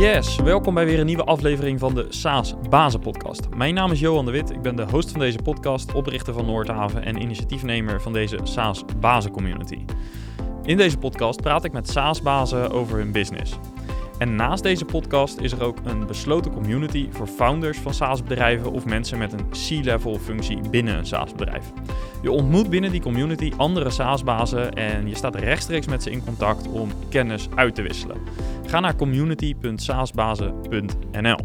Yes, welkom bij weer een nieuwe aflevering van de SaaS Bazen Podcast. Mijn naam is Johan de Wit, ik ben de host van deze podcast, oprichter van Noordhaven en initiatiefnemer van deze SaaS Bazen Community. In deze podcast praat ik met SaaS bazen over hun business. En naast deze podcast is er ook een besloten community voor founders van SaaS-bedrijven of mensen met een C-level functie binnen een SaaS-bedrijf. Je ontmoet binnen die community andere SaaS-bazen en je staat rechtstreeks met ze in contact om kennis uit te wisselen. Ga naar community.saasbazen.nl.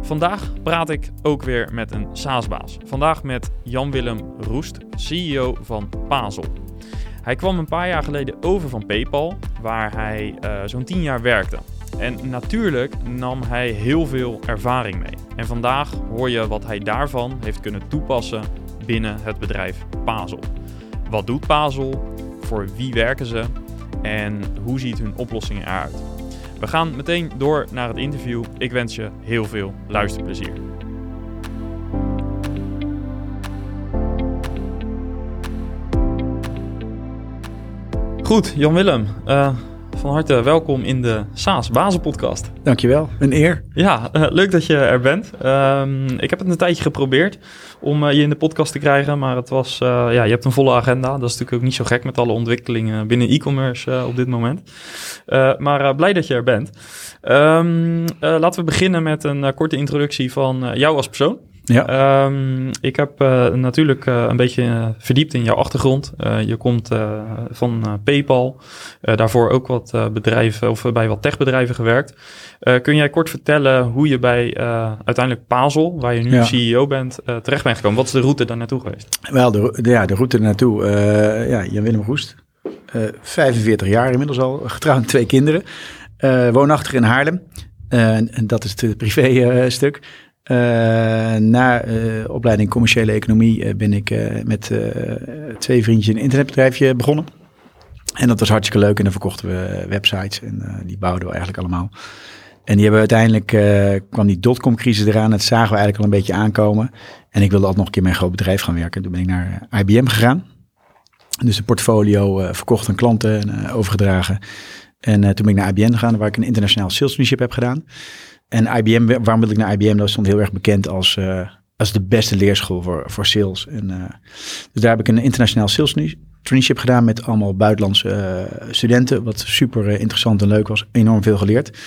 Vandaag praat ik ook weer met een SaaS-baas. Vandaag met Jan-Willem Roest, CEO van Pazel. Hij kwam een paar jaar geleden over van PayPal, waar hij uh, zo'n 10 jaar werkte. En natuurlijk nam hij heel veel ervaring mee. En vandaag hoor je wat hij daarvan heeft kunnen toepassen binnen het bedrijf Pazel. Wat doet Pazel? Voor wie werken ze? En hoe ziet hun oplossingen eruit? We gaan meteen door naar het interview. Ik wens je heel veel luisterplezier. Goed, Jan-Willem, uh, van harte welkom in de SaaS Bazen podcast. Dankjewel, een eer. Ja, uh, leuk dat je er bent. Uh, ik heb het een tijdje geprobeerd om uh, je in de podcast te krijgen, maar het was, ja, je hebt een volle agenda. Dat is natuurlijk ook niet zo gek met alle ontwikkelingen binnen e-commerce op dit moment. maar blij dat je er bent. Um, laten we beginnen met een korte introductie van jou als persoon. Ja. Um, ik heb uh, natuurlijk uh, een beetje uh, verdiept in jouw achtergrond. je komt van PayPal, daarvoor ook wat bedrijven of bij wat techbedrijven gewerkt. kun jij kort vertellen hoe je bij uiteindelijk Pazel, waar je nu ja. CEO bent, terecht bent gekomen? Wat is de route daar naartoe geweest? Wel, de, de ja, de route naartoe. ja, Jan-Willem Roest, 45 jaar inmiddels al, getrouwd twee kinderen. woonachtig in Haarlem. en dat is het privé stuk. Uh, na uh, opleiding commerciële economie uh, ben ik met twee vriendjes een internetbedrijfje begonnen. En dat was hartstikke leuk en dan verkochten we websites en die bouwden we eigenlijk allemaal. En die hebben uiteindelijk, kwam die dotcom crisis eraan, dat zagen we eigenlijk al een beetje aankomen. En ik wilde altijd nog een keer een groot bedrijf gaan werken. Toen ben ik naar IBM gegaan. Dus de portfolio verkocht aan klanten en overgedragen. En toen ben ik naar IBM gegaan, waar ik een internationaal sales leadership heb gedaan. En IBM, waarom wil ik naar IBM? Dat stond heel erg bekend als, uh, als de beste leerschool voor, voor sales. En, uh, dus daar heb ik een internationaal sales traineeship gedaan met allemaal buitenlandse uh, studenten. Wat super interessant en leuk was. Enorm veel geleerd.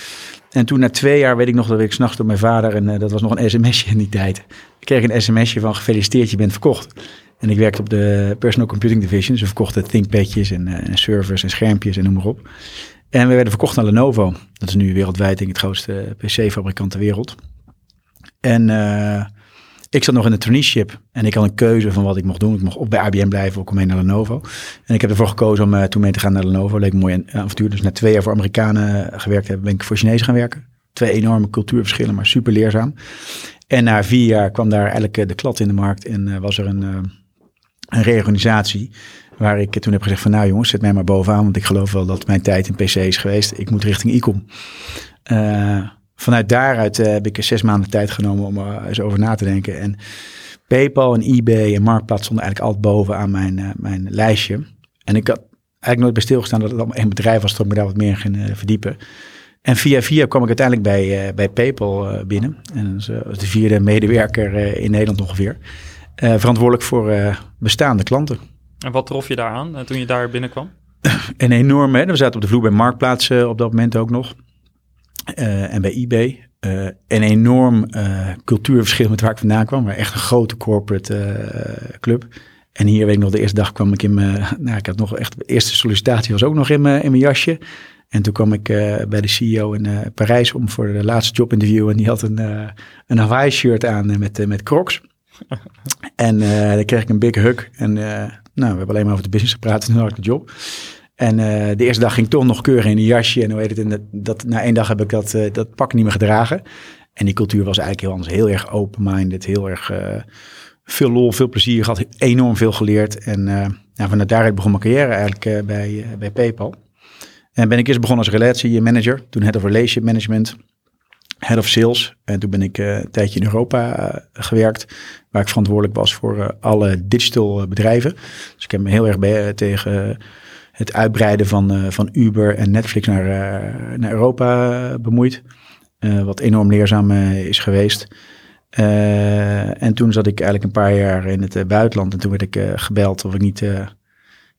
En toen na twee jaar weet ik nog dat ik s'nachts door mijn vader, en dat was nog een sms'je in die tijd. Ik kreeg een sms'je van gefeliciteerd, je bent verkocht. En ik werkte op de Personal Computing Division. We verkochten ThinkPadjes en, en servers en schermpjes en noem maar op. En we werden verkocht naar Lenovo. Dat is nu wereldwijd denk ik het grootste PC-fabrikant ter wereld. En uh, ik zat nog in de traineeship en ik had een keuze van wat ik mocht doen. Ik mocht op bij IBM blijven of kom naar Lenovo. En ik heb ervoor gekozen om uh, toen mee te gaan naar Lenovo. Leek een mooi avontuur. Dus na twee jaar voor Amerikanen gewerkt hebben, ben ik voor Chinezen gaan werken. Twee enorme cultuurverschillen, maar super leerzaam. En na vier jaar kwam daar eigenlijk de klad in de markt en was er een, een reorganisatie. Waar ik toen heb gezegd van nou jongens, zet mij maar bovenaan. Want ik geloof wel dat mijn tijd in PC is geweest. Ik moet richting e-com. Uh, vanuit daaruit uh, heb ik zes maanden tijd genomen om er eens over na te denken. En PayPal en eBay en Marktplaats stonden eigenlijk altijd bovenaan mijn, uh, mijn lijstje. En ik had eigenlijk nooit bij stilgestaan dat het allemaal een bedrijf was, dat ik me daar wat meer ging verdiepen. En via via kwam ik uiteindelijk bij, bij PayPal binnen. En de vierde medewerker in Nederland ongeveer. Verantwoordelijk voor bestaande klanten. En wat trof je daar aan eh, toen je daar binnenkwam? Een enorme, we zaten op de vloer bij Marktplaats uh, op dat moment ook nog. En bij eBay. Uh, een enorm cultuurverschil met waar ik vandaan kwam. Maar echt een grote corporate club. En hier weet ik nog, de eerste dag kwam ik in mijn... Nou, ik had nog echt... De eerste sollicitatie was ook nog in mijn, in mijn jasje. En toen kwam ik bij de CEO in Parijs om voor de laatste jobinterview. En die had een, een Hawaii shirt aan met, met crocs. en dan kreeg ik een big hug. En nou, we hebben alleen maar over de business gepraat en nu had ik de job. En uh, de eerste dag ging toch nog keurig in een jasje. En hoe heet het? En dat, dat, na één dag heb ik dat, uh, dat pak niet meer gedragen. En die cultuur was eigenlijk heel anders. Heel erg open-minded. Heel erg uh, veel lol, veel plezier gehad. Enorm veel geleerd. En nou, vanuit daaruit begon mijn carrière eigenlijk bij, bij PayPal. En ben ik eerst begonnen als relatiemanager. Toen head of relationship management head of sales. En toen ben ik uh, een tijdje in Europa uh, gewerkt, waar ik verantwoordelijk was voor alle digital bedrijven. Dus ik heb me heel erg bij, tegen het uitbreiden van, van Uber en Netflix naar, naar Europa bemoeid. wat enorm leerzaam is geweest. en toen zat ik eigenlijk een paar jaar in het buitenland. En toen werd ik gebeld of ik niet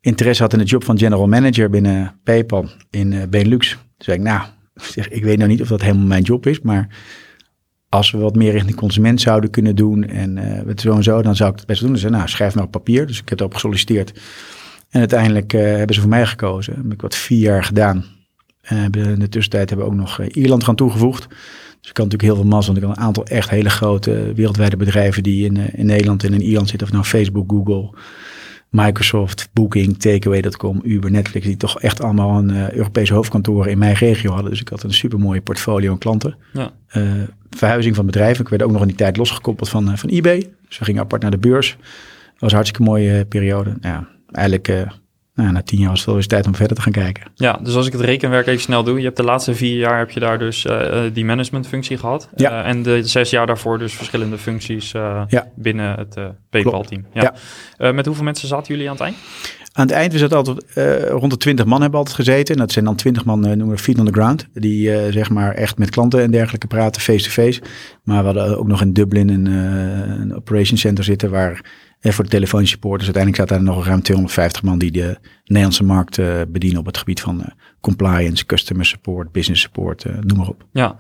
interesse had in de job van general manager binnen PayPal in Benelux. Toen zei ik, nou, ik weet nou niet of dat helemaal mijn job is, maar als we wat meer richting consument zouden kunnen doen en uh, zo en zo, dan zou ik het best doen. Dus nou, schrijf maar op papier. Dus ik heb erop gesolliciteerd. En uiteindelijk uh, hebben ze voor mij gekozen. heb ik wat vier jaar gedaan. In de tussentijd hebben we ook nog Ierland gaan toegevoegd. Dus ik kan natuurlijk heel veel mazzel. Want ik kan een aantal echt hele grote wereldwijde bedrijven die in, in Nederland en in Ierland zitten. Of nou Facebook, Google, Microsoft, Booking, Takeaway.com, Uber, Netflix, die toch echt allemaal een uh, Europese hoofdkantoren in mijn regio hadden. Dus ik had een super mooie portfolio aan klanten. Ja. Uh, verhuizing van bedrijven. Ik werd ook nog in die tijd losgekoppeld van, uh, van eBay. Dus we gingen apart naar de beurs. Dat was een hartstikke mooie periode. Ja, eigenlijk nou, na tien jaar was het wel eens tijd om verder te gaan kijken. Ja, dus als ik het rekenwerk even snel doe. Je hebt de laatste vier jaar heb je daar dus uh, die managementfunctie gehad. Ja. Uh, en de zes jaar daarvoor dus verschillende functies uh, ja. binnen het PayPal-team. Ja. ja. met hoeveel mensen zaten jullie aan het eind? Aan het eind, we zaten altijd rond de 20 man hebben altijd gezeten. En dat zijn dan 20 man, noemen we feet on the ground. Die zeg maar echt met klanten en dergelijke praten, face-to-face. Maar we hadden ook nog in Dublin een, een operation center zitten waar en voor de telefonische supporters, uiteindelijk zaten er nog ruim 250 man die de Nederlandse markt uh, bedienen op het gebied van uh, compliance, customer support, business support, uh, noem maar op. Ja,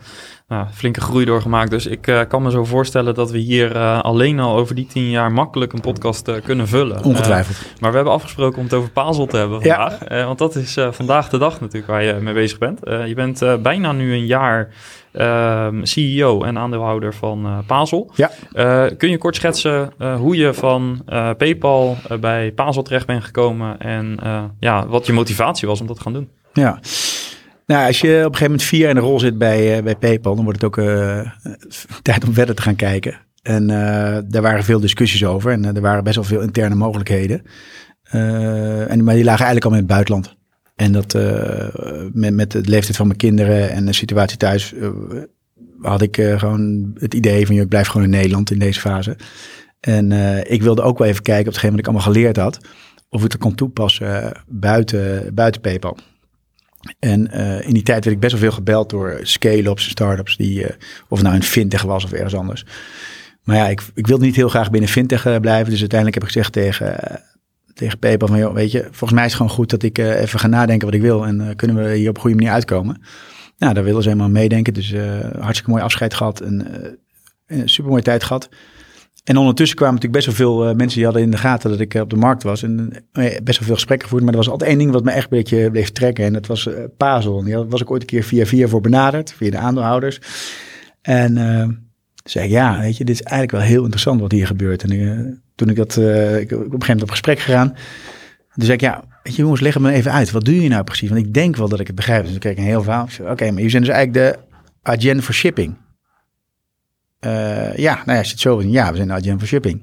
nou, flinke groei doorgemaakt. Dus ik kan me zo voorstellen dat we hier alleen al over die tien jaar makkelijk een podcast kunnen vullen. Ongetwijfeld. maar we hebben afgesproken om het over Pazel te hebben vandaag. Ja. want dat is vandaag de dag natuurlijk waar je mee bezig bent. je bent bijna nu een jaar Ehm, CEO en aandeelhouder van uh, Pazel. Ja. Uh, kun je kort schetsen uh, hoe je van PayPal bij Pazel terecht bent gekomen en ja, wat je motivatie was om dat te gaan doen? Ja. Nou, als je op een gegeven moment vier jaar in de rol zit bij, bij PayPal, dan wordt het ook tijd om verder te gaan kijken. En daar waren veel discussies over en er waren best wel veel interne mogelijkheden. en, maar die lagen eigenlijk al in het buitenland. En dat uh, met, met de leeftijd van mijn kinderen en de situatie thuis uh, had ik uh, gewoon het idee van, joh, ik blijf gewoon in Nederland in deze fase. En ik wilde ook wel even kijken op hetgeen wat ik allemaal geleerd had, of ik het kon toepassen buiten, buiten PayPal. En in die tijd werd ik best wel veel gebeld door scale-ups, start-ups, die, of nou in fintech was of ergens anders. Maar ja, ik, ik wilde niet heel graag binnen fintech blijven. Dus uiteindelijk heb ik gezegd tegen tegen PayPal van, joh, weet je, volgens mij is het gewoon goed dat ik uh, even ga nadenken wat ik wil en uh, kunnen we hier op een goede manier uitkomen. Nou, daar willen ze helemaal meedenken. Dus uh, hartstikke mooi afscheid gehad en super mooie tijd gehad. En ondertussen kwamen natuurlijk best wel veel mensen die hadden in de gaten dat ik op de markt was. En best wel veel gesprekken gevoerd. Maar er was altijd één ding wat me echt een beetje bleef trekken. En dat was Pazel. En was ik ooit een keer via via voor benaderd, via de aandeelhouders. En zei ik, ja, weet je, dit is eigenlijk wel heel interessant wat hier gebeurt. En uh, toen ik dat, uh, ik op een gegeven moment op gesprek gegaan. Toen zei ik, ja, weet je jongens, leg me even uit. Wat doe je nou precies? Want ik denk wel dat ik het begrijp. Dus dan kreeg ik een heel verhaal. Oké, maar jullie zijn dus eigenlijk de agent voor shipping. Uh, ja, nou ja, als je het zo ja, we zijn de agent voor shipping.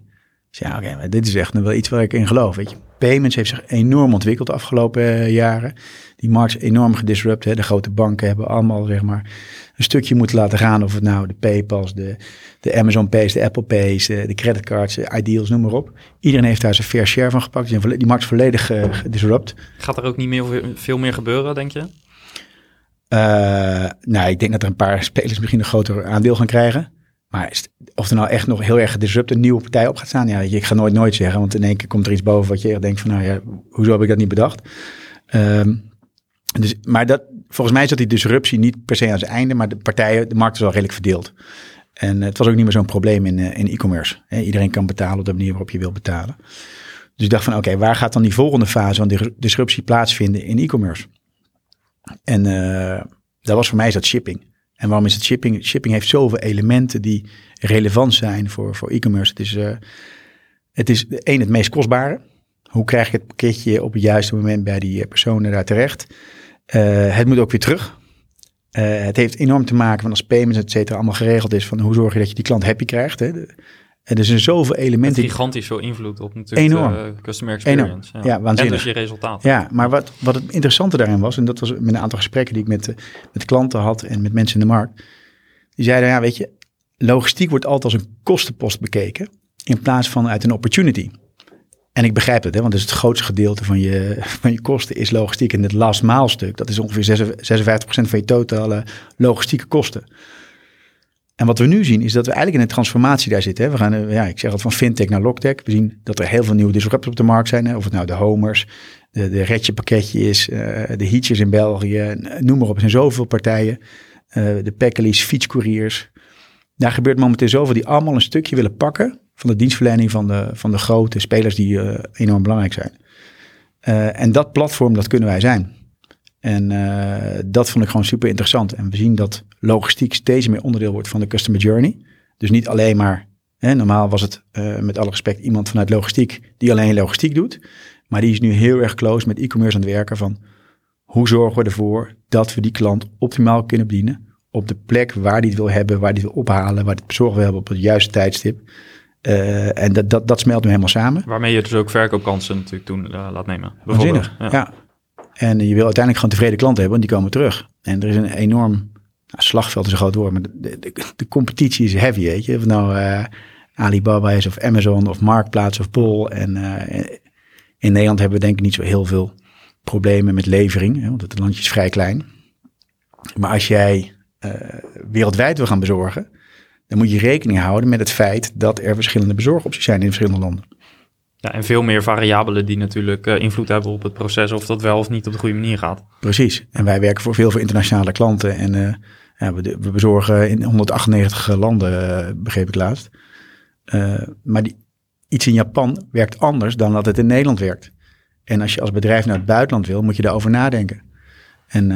Dus ja, oké, maar dit is echt wel iets waar ik in geloof. Weet je, payments heeft zich enorm ontwikkeld de afgelopen jaren. Die markt is enorm gedisrupt. Hè. De grote banken hebben allemaal, zeg maar, een stukje moeten laten gaan. Of het nou de PayPal's, de, de Amazon Pays, de Apple Pays, de, de creditcards, de Ideals, noem maar op. Iedereen heeft daar zijn fair share van gepakt. Die, die markt is volledig uh, gedisrupt. Gaat er ook niet meer, veel meer gebeuren, denk je? Uh, nou, ik denk dat er een paar spelers misschien een groter aandeel gaan krijgen. Maar of er nou echt nog heel erg gedisrupt een nieuwe partij op gaat staan, ja, ik ga nooit nooit zeggen. Want in één keer komt er iets boven wat je denkt van, nou ja, hoezo heb ik dat niet bedacht? Um, dus, maar dat, volgens mij zat die disruptie niet per se aan zijn einde, maar de partijen, de markt is wel redelijk verdeeld. En het was ook niet meer zo'n probleem in, eh, in e-commerce. Iedereen kan betalen op de manier waarop je wil betalen. Dus ik dacht van oké, waar gaat dan die volgende fase van die disruptie plaatsvinden in e-commerce? En uh, dat was voor mij dat shipping. En waarom is het shipping? Shipping heeft zoveel elementen die relevant zijn voor, voor e-commerce. Het is, uh, het is één, het meest kostbare. Hoe krijg je het pakketje op het juiste moment bij die personen daar terecht? Uh, het moet ook weer terug. Het heeft enorm te maken van als payments, et cetera, allemaal geregeld is van hoe zorg je dat je die klant happy krijgt. Hè? Er zijn zoveel elementen. Het gigantisch veel invloed op natuurlijk enorm. de customer experience. Enorm. Ja. ja, waanzinnig. En dus je resultaat. Ja, maar wat, wat het interessante daarin was, en dat was met een aantal gesprekken die ik met, uh, met klanten had en met mensen in de markt. Die zeiden, ja weet je, logistiek wordt altijd als een kostenpost bekeken in plaats van uit een opportunity. En ik begrijp het, hè, want het is het grootste gedeelte van je, van je kosten is logistiek. En het last mile stuk, dat is ongeveer 56% van je totale logistieke kosten. En wat we nu zien is dat we eigenlijk in een transformatie daar zitten. Hè. We gaan, eh, ja, ik zeg het van fintech naar logtech. We zien dat er heel veel nieuwe disruptors op de markt zijn. Hè. Of het nou de Homers, de, de Retje pakketje is, uh, de Heatjes in België, noem maar op. Er zijn zoveel partijen. Uh, de Packelis, fietscouriers. Daar gebeurt momenteel zoveel die allemaal een stukje willen pakken van de dienstverlening van de, van de grote spelers die enorm belangrijk zijn. En dat platform, dat kunnen wij zijn. En uh, dat vond ik gewoon super interessant. En we zien dat logistiek steeds meer onderdeel wordt van de customer journey. Dus niet alleen maar, hè, normaal was het met alle respect iemand vanuit logistiek die alleen logistiek doet. Maar die is nu heel erg close met e-commerce aan het werken van hoe zorgen we ervoor dat we die klant optimaal kunnen bedienen op de plek waar die het wil hebben, waar die het wil ophalen, waar het bezorgd wil hebben op het juiste tijdstip. Uh, en dat, dat, dat smelt nu helemaal samen. Waarmee je dus ook verkoopkansen natuurlijk toen uh, laat nemen. Waanzinnig, ja. ja. En je wil uiteindelijk gewoon tevreden klanten hebben, want die komen terug. En er is een enorm, nou, slagveld is een groot woord, maar de, de, competitie is heavy, weet je. Of nou uh, Alibaba is of Amazon of Marktplaats of Bol. En in Nederland hebben we denk ik niet zo heel veel problemen met levering, hè, want het landje is vrij klein. Maar als jij wereldwijd wil gaan bezorgen dan moet je rekening houden met het feit dat er verschillende bezorgopties zijn in verschillende landen. Ja, en veel meer variabelen die natuurlijk uh, invloed hebben op het proces of dat wel of niet op de goede manier gaat. Precies. En wij werken voor veel voor internationale klanten en ja, we, bezorgen in 198 landen, uh, begreep ik laatst. maar die, iets in Japan werkt anders dan dat het in Nederland werkt. En als je als bedrijf naar het buitenland wil, moet je daarover nadenken. En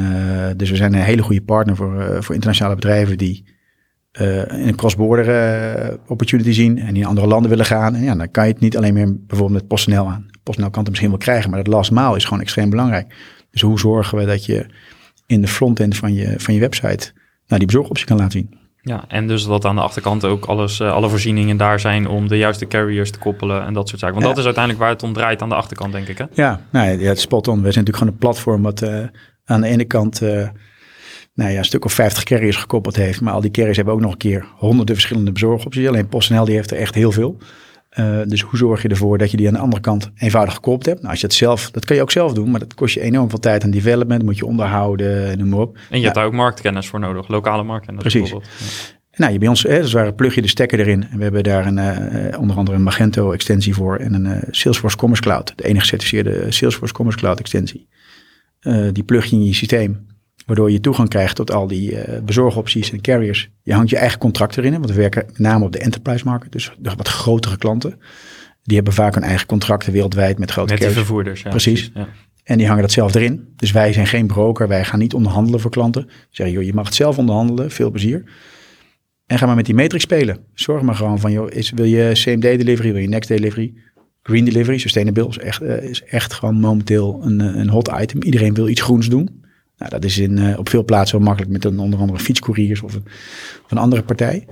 dus we zijn een hele goede partner voor, voor internationale bedrijven die uh, een cross-border uh, opportunity zien en in andere landen willen gaan. En ja, dan kan je het niet alleen meer bijvoorbeeld met PostNL aan. PostNL kan het misschien wel krijgen, maar dat last mile is gewoon extreem belangrijk. Dus hoe zorgen we dat je in de frontend van je, van je website nou, die bezorgoptie kan laten zien? Ja, en dus dat aan de achterkant ook alles, uh, alle voorzieningen daar zijn om de juiste carriers te koppelen en dat soort zaken. Want ja. dat is uiteindelijk waar het om draait aan de achterkant, denk ik. Hè? Ja, nou ja, het spot on. We zijn natuurlijk gewoon een platform wat aan de ene kant nou ja, een stuk of 50 carriers gekoppeld heeft. Maar al die carriers hebben ook nog een keer honderden verschillende bezorgopties. Alleen PostNL die heeft er echt heel veel. Uh, dus hoe zorg je ervoor dat je die aan de andere kant eenvoudig gekoppeld hebt? Nou, als je het zelf, dat kan je ook zelf doen, maar dat kost je enorm veel tijd aan development, moet je onderhouden, noem maar op. En je ja. hebt daar ook marktkennis voor nodig, lokale marktkennis Precies. Nou, je bij ons, hè, dus waar plug je de stekker erin. En we hebben daar een, uh, onder andere een Magento extensie voor en een uh, Salesforce Commerce Cloud, de enige gecertificeerde Salesforce Commerce Cloud extensie. die plug je in je systeem. Waardoor je toegang krijgt tot al die uh, bezorgopties en carriers. Je hangt je eigen contract erin, want we werken met name op de enterprise market. Dus de wat grotere klanten. Die hebben vaak hun eigen contracten wereldwijd met grote Met de vervoerders, ja. Precies. Ja. En die hangen dat zelf erin. Dus wij zijn geen broker, wij gaan niet onderhandelen voor klanten. We zeggen, joh, je mag het zelf onderhandelen, veel plezier. En ga maar met die matrix spelen. Zorg maar gewoon van, joh, is, wil je CMD delivery, wil je next delivery? Green delivery, sustainable is echt, uh, is echt gewoon momenteel een, een hot item. Iedereen wil iets groens doen. Nou, dat is in, uh, op veel plaatsen wel makkelijk met een, onder andere fietscouriers of een, of een andere partij.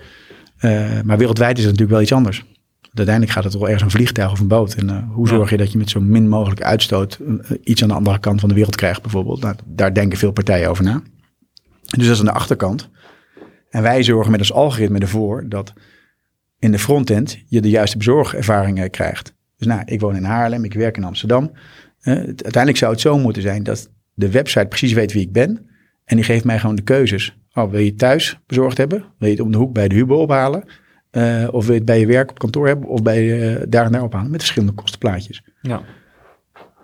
Uh, maar wereldwijd is het natuurlijk wel iets anders. Uiteindelijk gaat het wel ergens een vliegtuig of een boot. En uh, hoe zorg je dat je met zo min mogelijk uitstoot iets aan de andere kant van de wereld krijgt bijvoorbeeld. Nou, daar denken veel partijen over na. Dus dat is aan de achterkant. En wij zorgen met ons algoritme ervoor dat in de frontend je de juiste bezorgervaringen krijgt. Dus nou, ik woon in Haarlem, ik werk in Amsterdam. uiteindelijk zou het zo moeten zijn dat de website precies weet wie ik ben. En die geeft mij gewoon de keuzes. Oh, wil je het thuis bezorgd hebben? Wil je het om de hoek bij de Hubo ophalen? Uh, of wil je het bij je werk op kantoor hebben? Of bij uh, daar en daar ophalen? Met verschillende kostenplaatjes. Ja.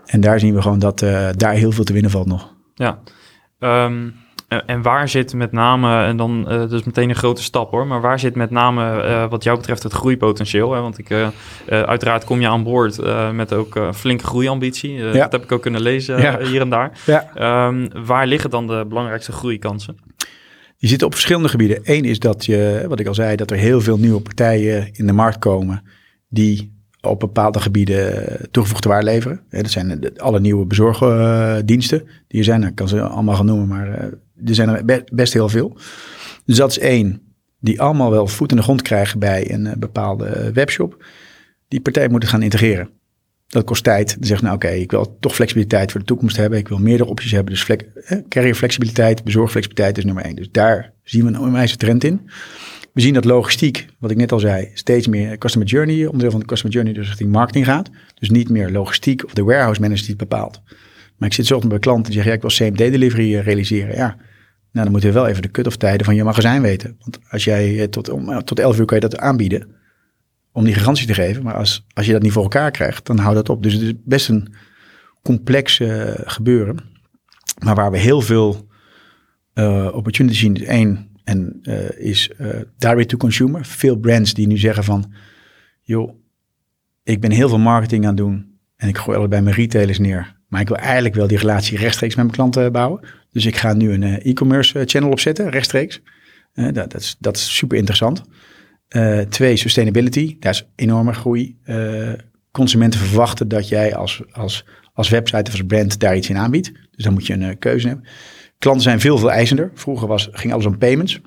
En daar zien we gewoon dat uh, daar heel veel te winnen valt nog. Ja. Um, eh, en waar zit met name, en dan uh, dus meteen een grote stap hoor, maar waar zit met name uh, wat jou betreft het groeipotentieel? Hè? Want ik, uh, uiteraard kom je aan boord met ook flinke groeiambitie. Ja. Dat heb ik ook kunnen lezen ja. hier en daar. Ja. Um, waar liggen dan de belangrijkste groeikansen? Die zitten op verschillende gebieden. Eén is dat je, wat ik al zei, dat er heel veel nieuwe partijen in de markt komen die op bepaalde gebieden toegevoegde waarde leveren. Dat zijn alle nieuwe bezorgdiensten die er zijn. Ik kan ze allemaal gaan noemen, maar er zijn er best heel veel. Dus dat is één. Die allemaal wel voet in de grond krijgen bij een uh, bepaalde webshop. Die partijen moeten gaan integreren. Dat kost tijd. Dan zegt nou oké, ik wil toch flexibiliteit voor de toekomst hebben. Ik wil meerdere opties hebben. Dus flex, eh, carrier flexibiliteit, bezorgflexibiliteit is nummer één. Dus daar zien we een onwijze trend in. We zien dat logistiek, wat ik net al zei, steeds meer customer journey, onderdeel van de customer journey, dus richting marketing gaat. Dus niet meer logistiek of de warehouse manager die het bepaalt. Maar ik zit zo bij klanten die zeggen, ja, ik wil CMD-delivery realiseren. Ja, nou, dan moeten we wel even de cut-off tijden van je magazijn weten. Want als jij tot, om, tot 11 uur kan je dat aanbieden om die garantie te geven. Maar als, als je dat niet voor elkaar krijgt, dan houdt dat op. Dus het is best een complex gebeuren. Maar waar we heel veel uh, opportunities zien, is één, en is direct to consumer. Veel brands die nu zeggen van, joh, ik ben heel veel marketing aan het doen en ik gooi allebei mijn retailers neer. Maar ik wil eigenlijk wel die relatie rechtstreeks met mijn klanten bouwen. Dus ik ga nu een e-commerce channel opzetten, rechtstreeks. dat, dat, is, dat is super interessant. Twee, sustainability. Daar is enorme groei. Consumenten verwachten dat jij als, als, als website of als brand daar iets in aanbiedt. Dus dan moet je een keuze hebben. Klanten zijn veel, veel eisender. Vroeger was, ging alles om payments.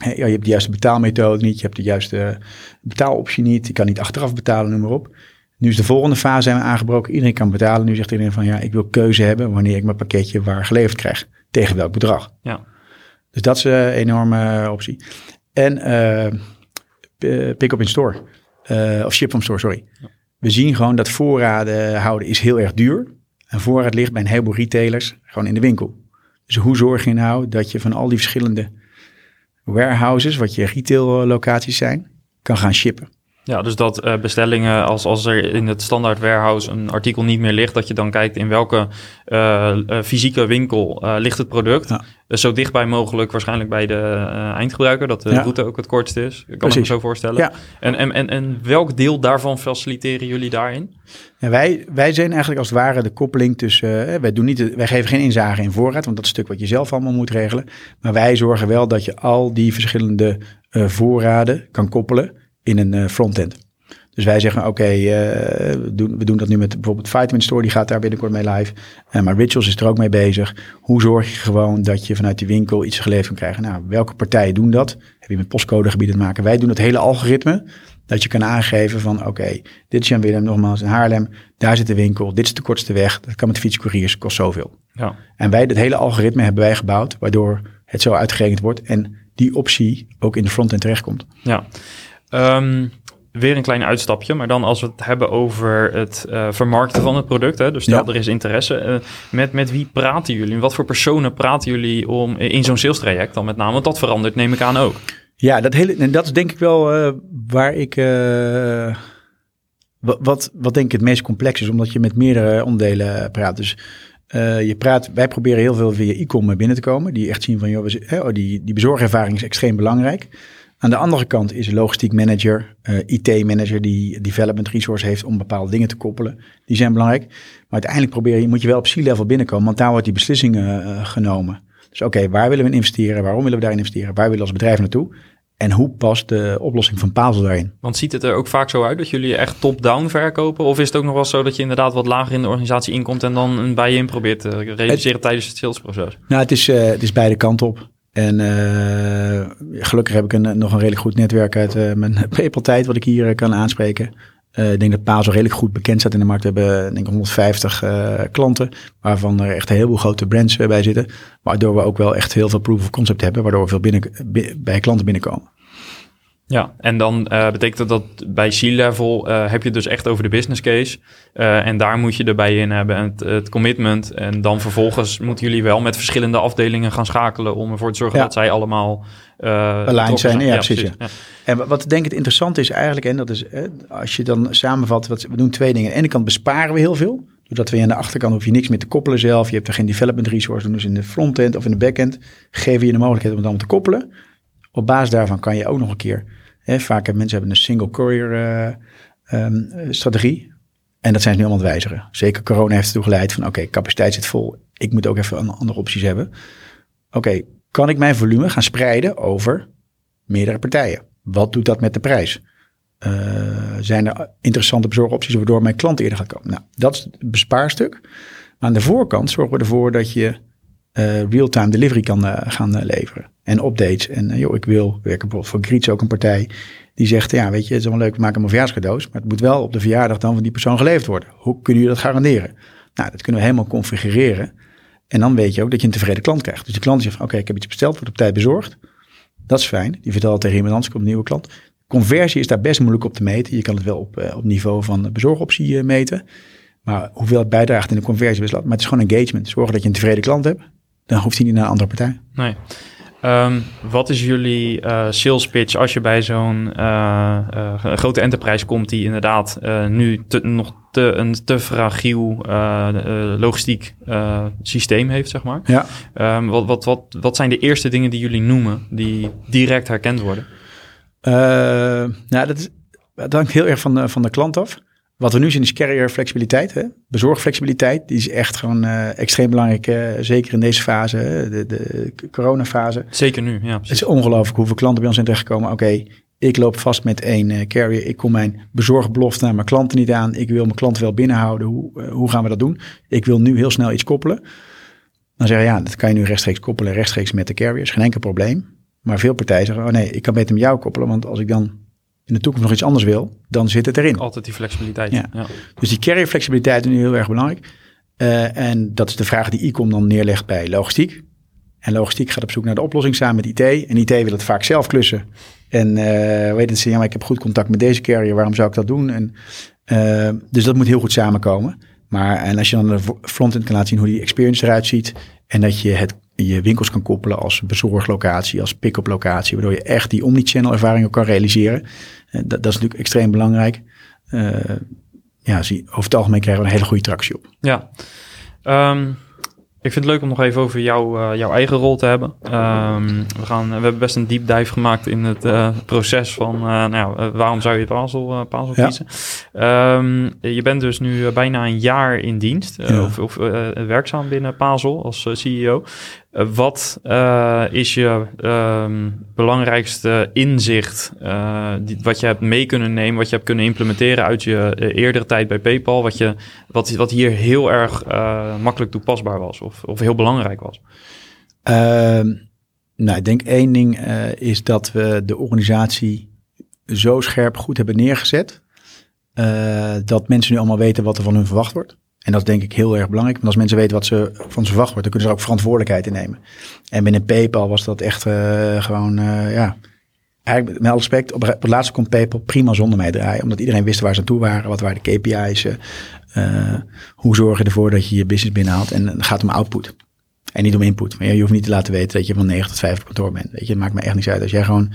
ja, je hebt de juiste betaalmethode niet. Je hebt de juiste betaaloptie niet. Je kan niet achteraf betalen, noem maar op. Nu is de volgende fase zijn we aangebroken. Iedereen kan betalen. Nu zegt iedereen van ja, ik wil keuze hebben wanneer ik mijn pakketje waar geleverd krijg. Tegen welk bedrag. Ja. Dus dat is een enorme optie. En uh, pick-up in store. Uh, of ship from store, sorry. Ja. We zien gewoon dat voorraden houden is heel erg duur. En voorraad ligt bij een heleboel retailers gewoon in de winkel. Dus hoe zorg je nou dat je van al die verschillende warehouses, wat je retail locaties zijn, kan gaan shippen? Ja, dus dat uh, bestellingen, als, als er in het standaard warehouse een artikel niet meer ligt, dat je dan kijkt in welke uh, uh, fysieke winkel ligt het product. Ja. Dus zo dichtbij mogelijk, waarschijnlijk bij de eindgebruiker, dat de ja. route ook het kortst is. Ik kan Precies. me zo voorstellen. Ja. En, en, en, en welk deel daarvan faciliteren jullie daarin? Ja, wij, wij zijn eigenlijk als het ware de koppeling tussen. wij, doen niet, wij geven geen inzage in voorraad, want dat is stuk wat je zelf allemaal moet regelen. Maar wij zorgen wel dat je al die verschillende voorraden kan koppelen in een uh, frontend. Dus wij zeggen, oké, okay, uh, we, doen, we doen dat nu met bijvoorbeeld Vitamin Store, die gaat daar binnenkort mee live. Uh, maar Rituals is er ook mee bezig. Hoe zorg je gewoon dat je vanuit die winkel iets geleverd kan krijgen? Nou, welke partijen doen dat? Heb je met postcodegebieden te maken? Wij doen het hele algoritme, dat je kan aangeven van, oké, okay, dit is Jan Willem, nogmaals in Haarlem, daar zit de winkel, dit is de kortste weg, dat kan met fietscouriers, kost zoveel. Ja. En wij, dat hele algoritme hebben wij gebouwd, waardoor het zo uitgerekend wordt en die optie ook in de frontend terechtkomt. Ja. Um, weer een klein uitstapje, maar dan als we het hebben over het uh, vermarkten van het product. Hè, dus stel ja. er is interesse. Uh, met, met wie praten jullie? Wat voor personen praten jullie om in zo'n sales traject dan met name? Want dat verandert, neem ik aan ook. Ja, dat, hele, en dat is denk ik wel uh, waar ik. wat, wat denk ik het meest complex is, omdat je met meerdere onderdelen praat. Dus je praat, wij proberen heel veel via e-com binnen te komen. Die echt zien van, joh, we, oh, die, die bezorgervaring is extreem belangrijk. Aan de andere kant is een logistiek manager, uh, eh, IT-manager die development resource heeft om bepaalde dingen te koppelen. Die zijn belangrijk. Maar uiteindelijk probeer je, moet je wel op C-level binnenkomen, want daar wordt die beslissingen uh, genomen. Dus oké, waar willen we investeren? Waarom willen we daarin investeren? Waar willen we als bedrijf naartoe? En hoe past de oplossing van Pazel daarin? Want ziet het er ook vaak zo uit dat jullie echt top-down verkopen? Of is het ook nog wel zo dat je inderdaad wat lager in de organisatie inkomt en dan een bij je in probeert te realiseren het, tijdens het salesproces? Nou, het is, uh, het is beide kanten op. En uh, gelukkig heb ik een, nog een redelijk goed netwerk uit uh, mijn PayPal-tijd, wat ik hier uh, kan aanspreken. ik denk dat Pazo redelijk goed bekend staat in de markt. We hebben denk ik 150 klanten, waarvan er echt een heleboel grote brands bij zitten. Waardoor we ook wel echt heel veel proof of concept hebben, waardoor we veel binnen, bij klanten binnenkomen. Ja, en dan uh, betekent dat bij C-level uh, heb je dus echt over de business case. Uh, en daar moet je erbij in hebben het, het, commitment. En dan vervolgens moeten jullie wel met verschillende afdelingen gaan schakelen om ervoor te zorgen dat zij allemaal aligned zijn. Ja, ja precies. Ja. En wat denk ik het interessant is eigenlijk, en dat is als je dan samenvat, wat, we doen twee dingen. Aan de ene kant besparen we heel veel. Doordat we aan de achterkant hoef je niks meer te koppelen zelf. Je hebt er geen development resource. Dus in de frontend of in de backend geven je de mogelijkheid om het allemaal te koppelen. Op basis daarvan kan je ook nog een keer vaak hebben mensen hebben een single courier uh, um, strategie. En dat zijn ze nu allemaal aan wijzigen. Zeker corona heeft ertoe geleid van oké, capaciteit zit vol. Ik moet ook even andere opties hebben. Oké, kan ik mijn volume gaan spreiden over meerdere partijen? Wat doet dat met de prijs? Uh, zijn er interessante bezorgopties waardoor mijn klant eerder gaat komen? Nou, dat is het bespaarstuk. Aan de voorkant zorgen we ervoor dat je real-time delivery kan uh, gaan uh, leveren. En updates. En joh, ik wil werken bijvoorbeeld voor Griets ook een partij die zegt, ja weet je, het is wel leuk, we maken een verjaarscadeaus, maar het moet wel op de verjaardag dan van die persoon geleverd worden. Hoe kunnen jullie dat garanderen? Nou, dat kunnen we helemaal configureren. En dan weet je ook dat je een tevreden klant krijgt. Dus de klant zegt, oké, ik heb iets besteld, wordt op tijd bezorgd. Dat is fijn. Die vertelt tegen iemand anders, komt een nieuwe klant. Conversie is daar best moeilijk op te meten. Je kan het wel op, op niveau van bezorgoptie uh, meten. Maar hoeveel het bijdraagt in de conversie, maar het is gewoon engagement. Zorgen dat je een tevreden klant hebt. Dan hoeft hij niet naar een andere partij. Nee. Um, wat is jullie uh, sales pitch als je bij zo'n uh, uh, grote enterprise komt die inderdaad nu te, nog te, een te fragiel logistiek systeem heeft, zeg maar? Ja. Um, wat, wat, wat, wat zijn de eerste dingen die jullie noemen die direct herkend worden? nou, dat, is, dat hangt heel erg van de, van de klant af. Wat we nu zien is carrier flexibiliteit, hè? bezorgflexibiliteit. Die is echt gewoon uh, extreem belangrijk, uh, zeker in deze fase, de, de coronafase. Zeker nu, ja. Precies. Het is ongelooflijk hoeveel klanten bij ons zijn terechtgekomen. Oké, ik loop vast met één uh, carrier. Ik kom mijn bezorgbelofte naar mijn klanten niet aan. Ik wil mijn klanten wel binnenhouden. Hoe, hoe gaan we dat doen? Ik wil nu heel snel iets koppelen. Dan zeggen ja, dat kan je nu rechtstreeks koppelen, rechtstreeks met de carriers. Geen enkel probleem. Maar veel partijen zeggen, oh nee, ik kan beter met jou koppelen. Want als ik dan in de toekomst nog iets anders wil, dan zit het erin. Altijd die flexibiliteit. Ja. ja. Dus die carrier flexibiliteit is nu heel erg belangrijk. Uh, en dat is de vraag die ICOM dan neerlegt bij logistiek. En logistiek gaat op zoek naar de oplossing samen met IT. En IT wil het vaak zelf klussen. En uh, weten ze, ja, maar ik heb goed contact met deze carrier, waarom zou ik dat doen? En, uh, dus dat moet heel goed samenkomen. Maar en als je dan de frontend kan laten zien hoe die experience eruit ziet. En dat je het, je winkels kan koppelen als bezorglocatie, als pick-up locatie. Waardoor je echt die omnichannel ervaringen kan realiseren. Dat, dat, is natuurlijk extreem belangrijk. Uh, ja, zie, over het algemeen krijgen we een hele goede tractie op. Ja. Um, ik vind het leuk om nog even over jou, uh, jouw eigen rol te hebben. Um, we, gaan, we hebben best een deep dive gemaakt in het uh, proces van nou, waarom zou je Pazel, Pazel ja. kiezen. Um, je bent dus nu bijna een jaar in dienst ja. of, of werkzaam binnen Pazel als CEO. Wat is je um, belangrijkste inzicht die, wat je hebt mee kunnen nemen, wat je hebt kunnen implementeren uit je eerdere tijd bij PayPal, wat, je, wat, wat hier heel erg makkelijk toepasbaar was? Of, of heel belangrijk was? Uh, nou, ik denk één ding is dat we de organisatie zo scherp goed hebben neergezet. Dat mensen nu allemaal weten wat er van hun verwacht wordt. En dat is denk ik heel erg belangrijk. Want als mensen weten wat ze van ze verwacht wordt, dan kunnen ze ook verantwoordelijkheid in nemen. En binnen PayPal was dat echt uh, gewoon, ja, eigenlijk met alle respect, op, het laatste kon PayPal prima zonder mij draaien. Omdat iedereen wist waar ze aan toe waren, wat waren de KPI's, uh, hoe zorg je ervoor dat je je business binnenhaalt? En het gaat om output. En niet om input. Maar je hoeft niet te laten weten dat je van 9 tot 5 op kantoor bent. Weet je, het maakt me echt niets uit. Als jij gewoon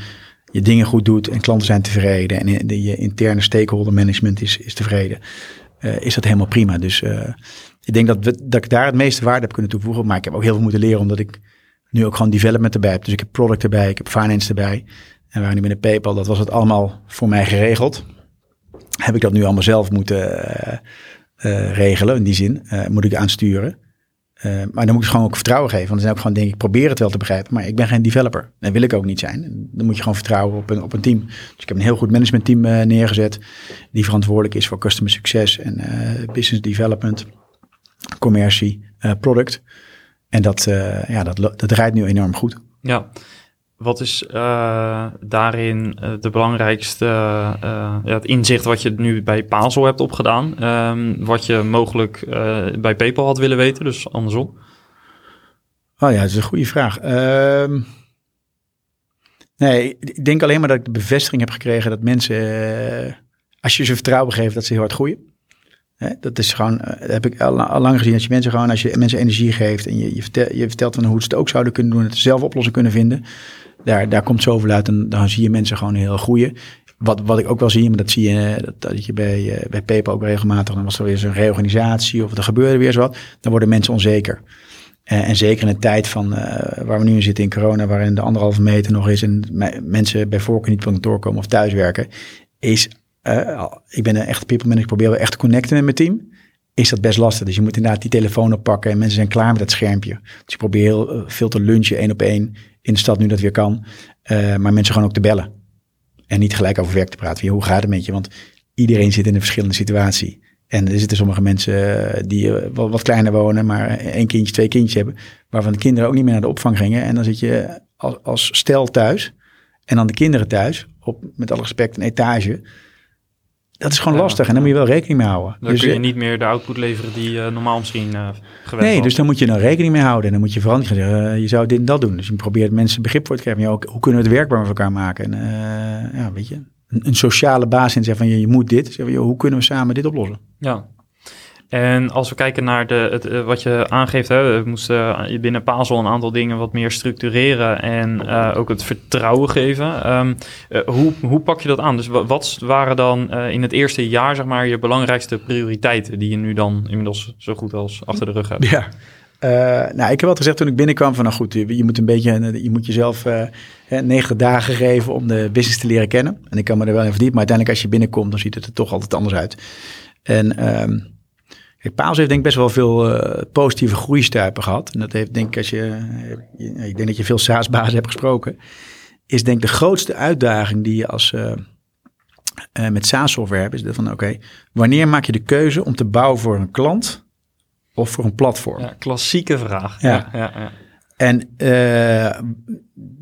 je dingen goed doet en klanten zijn tevreden en je interne stakeholder management is, is tevreden, uh, is dat helemaal prima. Dus uh, ik denk dat, we, dat ik daar het meeste waarde heb kunnen toevoegen. Maar ik heb ook heel veel moeten leren omdat ik nu ook gewoon development erbij heb. Dus ik heb product erbij, ik heb finance erbij. En waar nu binnen PayPal, dat was het allemaal voor mij geregeld. Heb ik dat nu allemaal zelf moeten uh, regelen. In die zin moet ik aansturen. Uh, maar dan moet ik gewoon ook vertrouwen geven. Want dan ook gewoon denk ik, probeer het wel te begrijpen. Maar ik ben geen developer. Dat wil ik ook niet zijn. Dan moet je gewoon vertrouwen op een, op een team. Dus ik heb een heel goed managementteam neergezet. Die verantwoordelijk is voor customer succes en business development, commercie, product. En dat, ja, dat, dat rijdt nu enorm goed. Ja, wat is uh, daarin uh, de belangrijkste uh, ja, het inzicht wat je nu bij Pazel hebt opgedaan? Um, wat je mogelijk bij PayPal had willen weten, dus andersom? Oh ja, dat is een goede vraag. Uh, nee, ik denk alleen maar dat ik de bevestiging heb gekregen dat mensen, als je ze vertrouwen geeft, dat ze heel hard groeien. Dat is gewoon, dat heb ik al, lang gezien, dat je mensen gewoon, als je mensen energie geeft en je, je, vertelt, je vertelt van hoe ze het ook zouden kunnen doen, het zelf oplossing kunnen vinden, daar, daar komt zoveel uit en dan zie je mensen gewoon heel groeien. Wat, wat ik ook wel zie, maar dat zie je, dat, dat je bij, uh, bij PayPal ook regelmatig, dan was er weer zo'n reorganisatie of er gebeurde weer eens wat, dan worden mensen onzeker. Uh, en zeker in een tijd van, waar we nu in zitten in corona, waarin de anderhalve meter nog is en mensen bij voorkeur niet op kantoor komen of thuiswerken, is, ik ben een echte people manager, ik probeer wel echt te connecten met mijn team is dat best lastig. Dus je moet inderdaad die telefoon oppakken en mensen zijn klaar met dat schermpje. Dus ik probeer heel veel te lunchen, één op één in de stad nu dat weer kan. Uh, maar mensen gewoon ook te bellen. En niet gelijk over werk te praten. hoe gaat het met je? Want iedereen zit in een verschillende situatie. En er zitten sommige mensen eh, die uh, wat, wat, kleiner wonen, maar één kindje, twee kindjes hebben. Waarvan de kinderen ook niet meer naar de opvang gingen. En dan zit je als, als stel thuis. En dan de kinderen thuis. Op, met alle respect, een etage. Dat is gewoon Ja, lastig en daar moet je wel rekening mee houden. Dan Dus, kun je eh, niet meer de output leveren die je normaal misschien eh gewend Nee, was. dus daar moet je dan rekening mee houden. En dan moet je vooral niet gaan zeggen, eh, je zou dit en dat doen. Dus je probeert mensen begrip voor te krijgen. Ja, ook, hoe kunnen we het werkbaar met elkaar maken? En eh, ja, weet je, een, een sociale basis en zeggen van, je, je moet dit. We, joh, hoe kunnen we samen dit oplossen? Ja. En als we kijken naar de, het, eh, wat je aangeeft, hè, we moesten eh, binnen Pazel een aantal dingen wat meer structureren en eh, ook het vertrouwen geven. Ehm, eh, hoe, hoe pak je dat aan? Dus wa- wat waren dan in het eerste jaar, zeg maar, je belangrijkste prioriteiten die je nu dan inmiddels zo goed als achter de rug hebt? Ja. Nou, ik heb altijd gezegd toen ik binnenkwam van, nou goed, je, moet een beetje, je moet jezelf eh, hè, 90 dagen geven om de business te leren kennen. En ik kan me er wel in verdiepen, maar uiteindelijk als je binnenkomt, dan ziet het er toch altijd anders uit. En ehm Paals heeft denk ik best wel veel eh, positieve groeistuipen gehad. En dat heeft denk ik, als je, eh, ik denk dat je veel SaaS-bazen hebt gesproken, is denk ik de grootste uitdaging die je als... eh, met SaaS-software hebt, is dat van oké, wanneer maak je de keuze om te bouwen voor een klant of voor een platform? Ja, klassieke vraag. Ja. ja, ja. En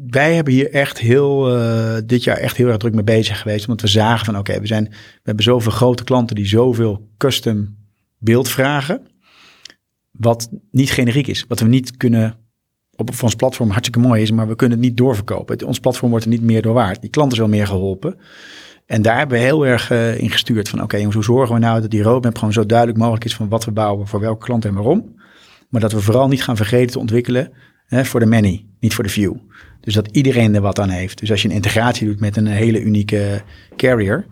wij hebben hier echt heel, dit jaar echt heel erg druk mee bezig geweest. Want we zagen van oké, we zijn, we hebben zoveel grote klanten die zoveel custom beeld vragen. Wat niet generiek is. Wat we niet kunnen op ons platform hartstikke mooi is, maar we kunnen het niet doorverkopen. Het- ons platform wordt er niet meer door waard. Die klant is wel meer geholpen. En daar hebben we heel erg eh, in gestuurd van oké, hoe zorgen we nou dat die roadmap gewoon zo duidelijk mogelijk is van wat we bouwen, voor welke klant en waarom. Maar dat we vooral niet gaan vergeten te ontwikkelen voor de many, niet voor de few. Dus dat iedereen er wat aan heeft. Dus als je een integratie doet met een hele unieke carrier,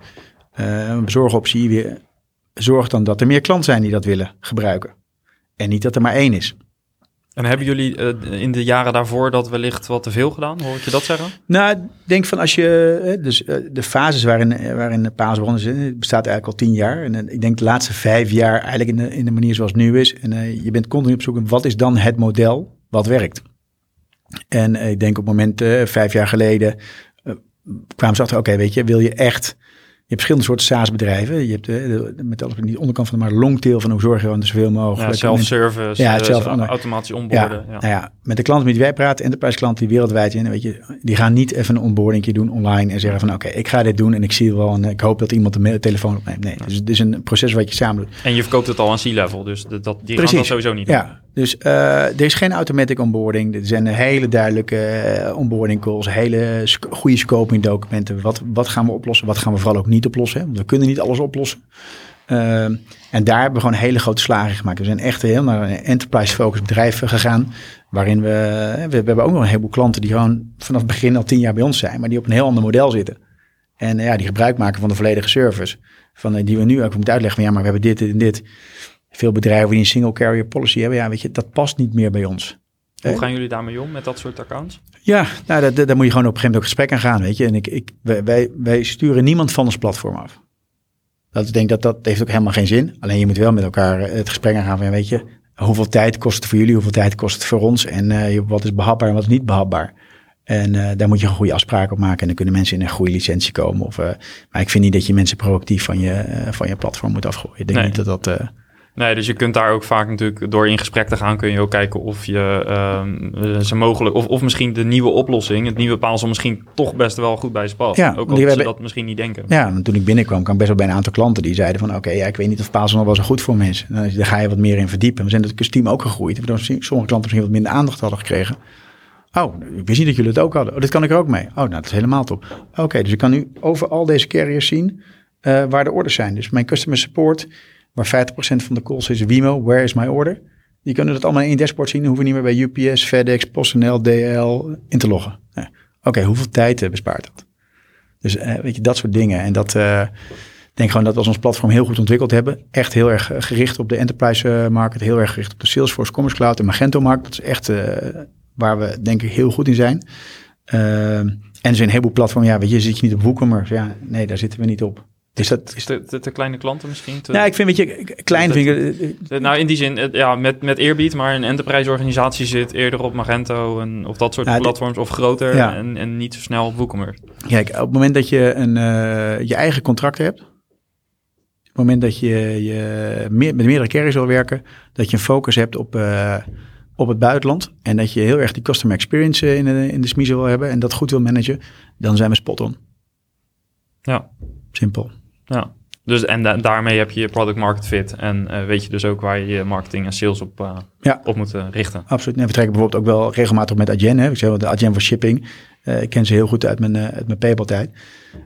eh, een bezorgoptie, weer, zorg dan dat er meer klanten zijn die dat willen gebruiken. En niet dat er maar één is. En hebben jullie eh, in de jaren daarvoor dat wellicht wat te veel gedaan? Hoor ik je dat zeggen? Nou, ik denk van als je, eh, dus eh, de fases waarin, waarin de Paas begonnen is, bestaat eigenlijk al tien jaar. En ik denk de laatste vijf jaar eigenlijk in de, in de manier zoals het nu is. En je bent continu op zoek naar wat is dan het model wat werkt. En ik denk op het moment, vijf jaar geleden, kwamen ze achter, oké, weet je, wil je echt... Je hebt verschillende soorten SaaS-bedrijven. Je hebt eh, de, de, met alles die onderkant van de maar longtail van hoe zorg je dan zoveel mogelijk. Ja, self-service, Ja, eh, zelf- automatisch onboarden. Ja, Nou ja, met de klanten met wie wij praten, enterprise klanten die wereldwijd zijn, weet je, die gaan niet even een onboarding doen online en zeggen van oké, ik ga dit doen en ik zie wel en ik hoop dat iemand de telefoon opneemt. Nee, dus het is een proces wat je samen doet. En je verkoopt het al aan C-level, dus dat, die gaan Precies. dat sowieso niet doen. Ja, dus eh, er is geen automatic onboarding. Er zijn hele duidelijke eh, onboarding calls, hele sc- goede scoping documenten. Wat, wat gaan we oplossen? Wat gaan we vooral ook niet oplossen? Want we kunnen niet alles oplossen. Ehm, en daar hebben we gewoon hele grote slagen gemaakt. We zijn echt heel naar een enterprise focus bedrijf gegaan. Waarin we, we, we hebben ook nog een heleboel klanten die gewoon vanaf het begin al tien jaar bij ons zijn. Maar die op een heel ander model zitten. En eh, ja, die gebruik maken van de volledige service. Van, eh, die we nu ook moeten uitleggen van ja, maar we hebben dit, dit en dit. Veel bedrijven die een single carrier policy hebben. Ja, weet je, dat past niet meer bij ons. Hoe Eh, gaan jullie daarmee om met dat soort accounts? Ja, nou, daar, daar moet je gewoon op een gegeven moment ook gesprek aan gaan, weet je. En ik, ik, wij, wij, sturen niemand van ons platform af. Dat, ik denk dat dat heeft ook helemaal geen zin. Alleen je moet wel met elkaar eh, het gesprek aangaan van, weet je, hoeveel tijd kost het voor jullie, hoeveel tijd kost het voor ons en eh, wat is behapbaar en wat is niet behapbaar. En daar moet je een goede afspraak op maken en dan kunnen mensen in een goede licentie komen. Of, maar ik vind niet dat je mensen proactief van je, van je platform moet afgooien. Ik denk Nee. niet dat dat... Nee, dus je kunt daar ook vaak natuurlijk door in gesprek te gaan, kun je ook kijken of je eh, ze mogelijk, of, of misschien de nieuwe oplossing, het nieuwe paalsel misschien toch best wel goed bij ze past. Ja, ook al die ze hebben- dat misschien niet denken. Ja, want toen ik binnenkwam, kwam best wel bij een aantal klanten die zeiden van... oké, ja, ik weet niet of Paas nog wel zo goed voor me is. Nou, daar ga je wat meer in verdiepen. We zijn het team ook gegroeid. Sommige klanten misschien wat minder aandacht hadden gekregen. Oh, ik wist niet dat jullie het ook hadden. Oh, dit kan ik er ook mee. Oh, nou, dat is helemaal top. Oké, dus ik kan nu over al deze carriers zien eh, waar de orders zijn. Dus mijn customer support, waar 50% van de calls is Wimo, where is my order? Die kunnen dat allemaal in één dashboard zien. Dan hoeven niet meer bij UPS, FedEx, PostNL, DL in te loggen. Nee. Oké, hoeveel tijd eh, bespaart dat? Dus eh, weet je, dat soort dingen. En dat eh, denk gewoon dat we als ons platform heel goed ontwikkeld hebben. Echt heel erg gericht op de enterprise market. Heel erg gericht op de Salesforce Commerce Cloud en Magento markt. Dat is echt waar we denk ik heel goed in zijn. Ehm, en er zijn een heleboel platformen. Ja, weet je, zit je niet op WooCommerce? Ja, nee, daar zitten we niet op. Dus dat is... Te, te, te kleine klanten misschien? Te, Nou, ik vind, weet je, klein Dat- vind ik... eh, Eh, Nou, in die zin, eh, ja, met, met eerbied, maar een enterprise organisatie zit eerder op Magento en, of dat soort platforms of groter Ja. en, en niet zo snel op WooCommerce. Kijk, op het moment dat je een, je eigen contract hebt, op het moment dat je, je meer, met meerdere carriers wil werken, dat je een focus hebt op, op het buitenland en dat je heel erg die customer experience in de, in de smiezen wil hebben en dat goed wil managen, dan zijn we spot on. Ja, Simpel. Ja. Dus, en da- daarmee heb je je product market fit. En eh, weet je dus ook waar je je marketing en sales op, eh, Ja. op moet eh, richten. Absoluut. En we trekken bijvoorbeeld ook wel regelmatig met Adyen. Hè. Ik zeg wel de Adyen voor shipping. Ik ken ze heel goed uit mijn, uh, uit mijn Paypal tijd.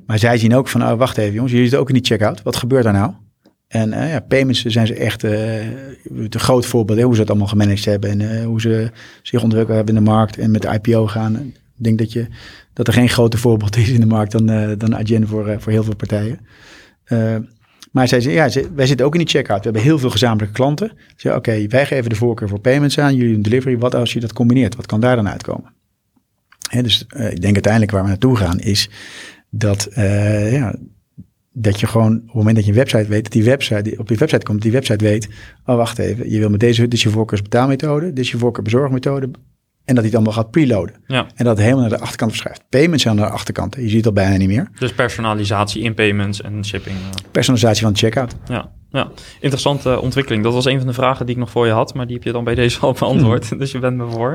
Maar zij zien ook van, oh, wacht even jongens, jullie zitten ook in die checkout. Wat gebeurt daar nou? En uh, ja, payments zijn ze echt uh, een groot voorbeeld. Hè, hoe ze het allemaal gemanaged hebben. En uh, hoe ze zich ontwikkeld hebben in de markt. En met de IPO gaan. Ik denk dat, je, dat er geen groter voorbeeld is in de markt dan, uh, dan Adyen voor, voor heel veel partijen. Uh, maar zij ja, wij zitten ook in die checkout. We hebben heel veel gezamenlijke klanten. Ze oké, wij geven de voorkeur voor payments aan, jullie een delivery. Wat als je dat combineert? Wat kan daar dan uitkomen? He, dus uh, ik denk uiteindelijk waar we naartoe gaan is dat, uh, ja, dat je gewoon op het moment dat je een website weet, dat die website op je website komt, die website weet, oh wacht even, je wil met deze, dit is je voorkeursbetaalmethode, dit is je voorkeurbezorgmethode. En dat hij het allemaal gaat preloaden. Ja. En dat het helemaal naar de achterkant verschuift. Payments zijn naar de achterkant. Je ziet het al bijna niet meer. Dus personalisatie in payments en shipping. Personalisatie van de checkout. Ja, ja. interessante ontwikkeling. Dat was een van de vragen die ik nog voor je had, maar die heb je dan bij deze al beantwoord. Dus je bent me voor.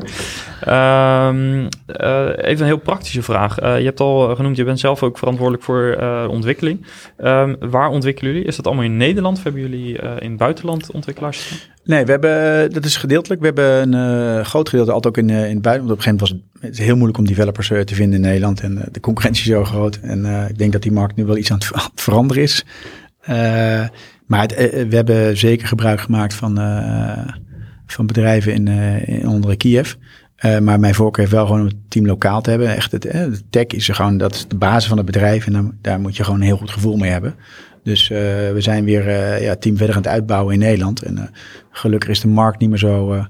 Um, uh, even een heel praktische vraag. Uh, je hebt al genoemd, je bent zelf ook verantwoordelijk voor uh, ontwikkeling. Um, waar ontwikkelen jullie? Is dat allemaal in Nederland? Of hebben jullie in het buitenland ontwikkelaars? Nee, we hebben, dat is gedeeltelijk. We hebben een uh, groot gedeelte altijd ook in, uh, in het buitenland. Op een gegeven moment was het, heel moeilijk om developers te vinden in Nederland. En de concurrentie is zo groot. En ik denk dat die markt nu wel iets aan het veranderen is. maar we hebben zeker gebruik gemaakt van, van bedrijven in, in onder Kiev. maar mijn voorkeur heeft wel gewoon om het team lokaal te hebben. Echt het, de tech is gewoon, dat is de basis van het bedrijf. En daar moet je gewoon een heel goed gevoel mee hebben. Dus uh, we zijn weer uh, ja, team verder aan het uitbouwen in Nederland. En uh, gelukkig is de markt niet meer zo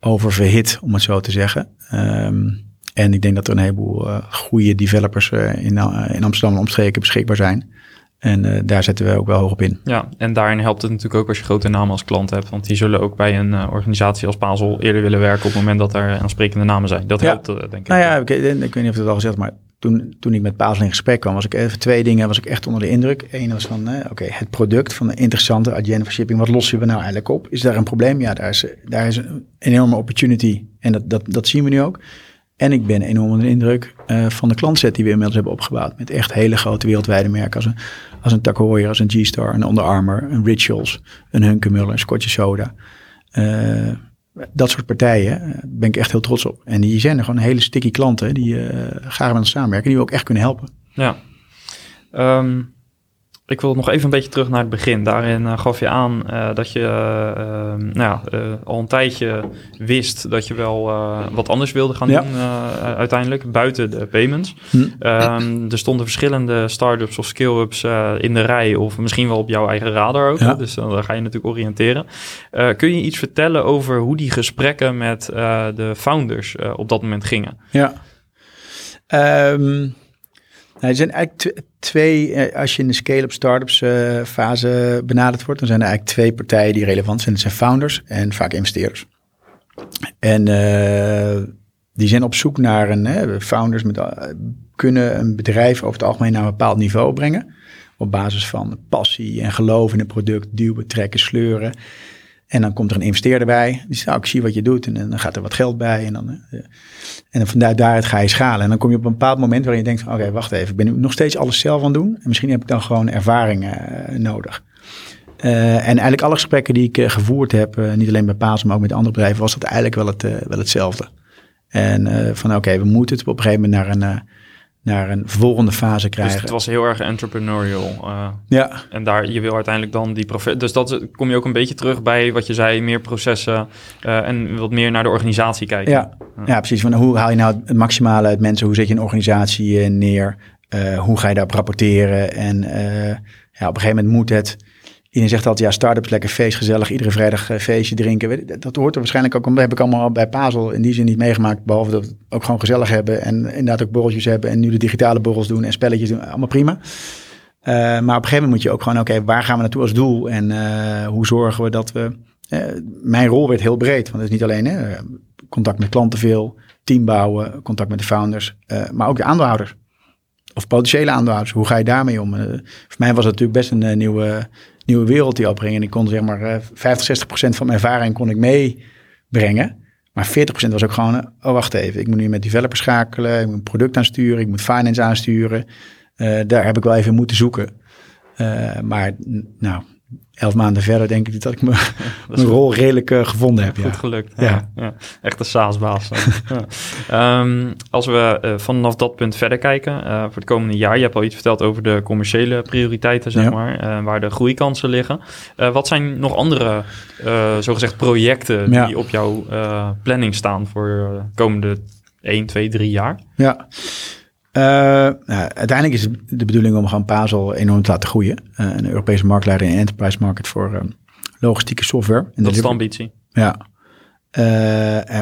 oververhit, om het zo te zeggen. Um, en ik denk dat er een heleboel goede developers in, in Amsterdam en omstreken beschikbaar zijn. En daar zetten we ook wel hoog op in. Ja, en daarin helpt het natuurlijk ook als je grote namen als klant hebt. Want die zullen ook bij een organisatie als Pazel eerder willen werken op het moment dat er aansprekende namen zijn. Dat ja. helpt, denk ik. Nou ja, ik, ik, weet niet of het al gezegd maar toen, toen ik met Pazel in gesprek kwam, was ik even twee dingen, was ik echt onder de indruk. Eén was van, eh, oké, het product van de interessante agenda voor shipping, wat lossen we nou eigenlijk op? Is daar een probleem? Ja, daar is, daar is een enorme opportunity en dat, dat, dat zien we nu ook. En ik ben enorm onder de indruk uh, van de klantset die we inmiddels hebben opgebouwd. Met echt hele grote wereldwijde merken als een, als een als een G-Star, een Under Armour, een Rituals, een Hunkemuller, een Scotch Soda. Uh, dat soort partijen daar ben ik echt heel trots op. En die zijn er gewoon hele sticky klanten die uh, graag met ons samenwerken, die we ook echt kunnen helpen. Ja. Um, ik wil nog even een beetje terug naar het begin. Daarin uh, gaf je aan uh, dat je uh, nou ja, al een tijdje wist dat je wel wat anders wilde gaan ja. doen uiteindelijk, buiten de payments. Hm. Um, er stonden verschillende start-ups of scale-ups in de rij of misschien wel op jouw eigen radar ook. Ja. Dus daar ga je natuurlijk oriënteren. kun je iets vertellen over hoe die gesprekken met de founders op dat moment gingen? Ja. Um... Nou, er zijn eigenlijk twee, als je in de scale-up startups uh, fase benaderd wordt, dan zijn er eigenlijk twee partijen die relevant zijn. Dat zijn founders en vaak investeerders. En uh, die zijn op zoek naar een, hè, founders met, kunnen een bedrijf over het algemeen naar een bepaald niveau brengen. Op basis van passie en geloof in het product, duwen, trekken, sleuren. En dan komt er een investeerder bij. Die zegt, nou, ik zie wat je doet. En dan gaat er wat geld bij. En dan, uh, en dan vanuit daaruit ga je schalen. En dan kom je op een bepaald moment waarin je denkt oké, wacht even. Ik ben nog steeds alles zelf aan het doen. En misschien heb ik dan gewoon ervaring uh, nodig. Uh, en eigenlijk alle gesprekken die ik gevoerd heb... niet alleen bij Paas, maar ook met andere bedrijven... was dat eigenlijk wel, het, wel hetzelfde. En van oké, we moeten het op een gegeven moment naar een naar een volgende fase krijgen. Dus het was heel erg entrepreneurial. Uh, ja. En daar, je wil uiteindelijk dan die proces. Dus dat kom je ook een beetje terug bij wat je zei, meer processen uh, en wat meer naar de organisatie kijken. Ja, ja. ja precies. Van hoe haal je nou het maximale uit mensen? Hoe zet je een organisatie neer? Uh, hoe ga je daarop rapporteren? En ja, op een gegeven moment moet het. Iedereen zegt altijd, ja, start-ups, lekker feest, gezellig, iedere vrijdag feestje drinken. Dat hoort er waarschijnlijk ook, dat heb ik allemaal bij Pazel in die zin niet meegemaakt. Behalve dat we ook gewoon gezellig hebben en inderdaad ook borreltjes hebben en nu de digitale borrels doen en spelletjes doen. Allemaal prima. Uh, maar op een gegeven moment moet je ook gewoon, oké, waar gaan we naartoe als doel? En uh, hoe zorgen we dat we... Mijn rol werd heel breed, want het is niet alleen hè, contact met klanten veel, team bouwen, contact met de founders, maar ook de aandeelhouders. Of potentiële aandeelhouders, hoe ga je daarmee om? voor mij was het natuurlijk best een nieuwe nieuwe wereld die opbrengen. En ik kon zeg maar uh, 50, 60 procent van mijn ervaring kon ik meebrengen. Maar 40 procent was ook gewoon, oh wacht even, ik moet nu met developers schakelen, ik moet een product aansturen, ik moet finance aansturen. Uh, daar heb ik wel even moeten zoeken. maar nou, elf maanden verder denk ik dat ik me, mijn rol redelijk uh, gevonden heb. Goed ja. gelukt. Ja. ja. Echt een SaaS-baas. um, als we uh, vanaf dat punt verder kijken, uh, voor het komende jaar. Je hebt al iets verteld over de commerciële prioriteiten, zeg maar. waar de groeikansen liggen. wat zijn nog andere, zogezegd, projecten die op jouw planning staan voor de komende 1, 2, 3 jaar? Ja. Uh, nou, uiteindelijk is de bedoeling om gewoon Pazel enorm te laten groeien. Uh, een Europese marktleider in enterprise market voor uh, logistieke software. En dat is de ambitie. Ja.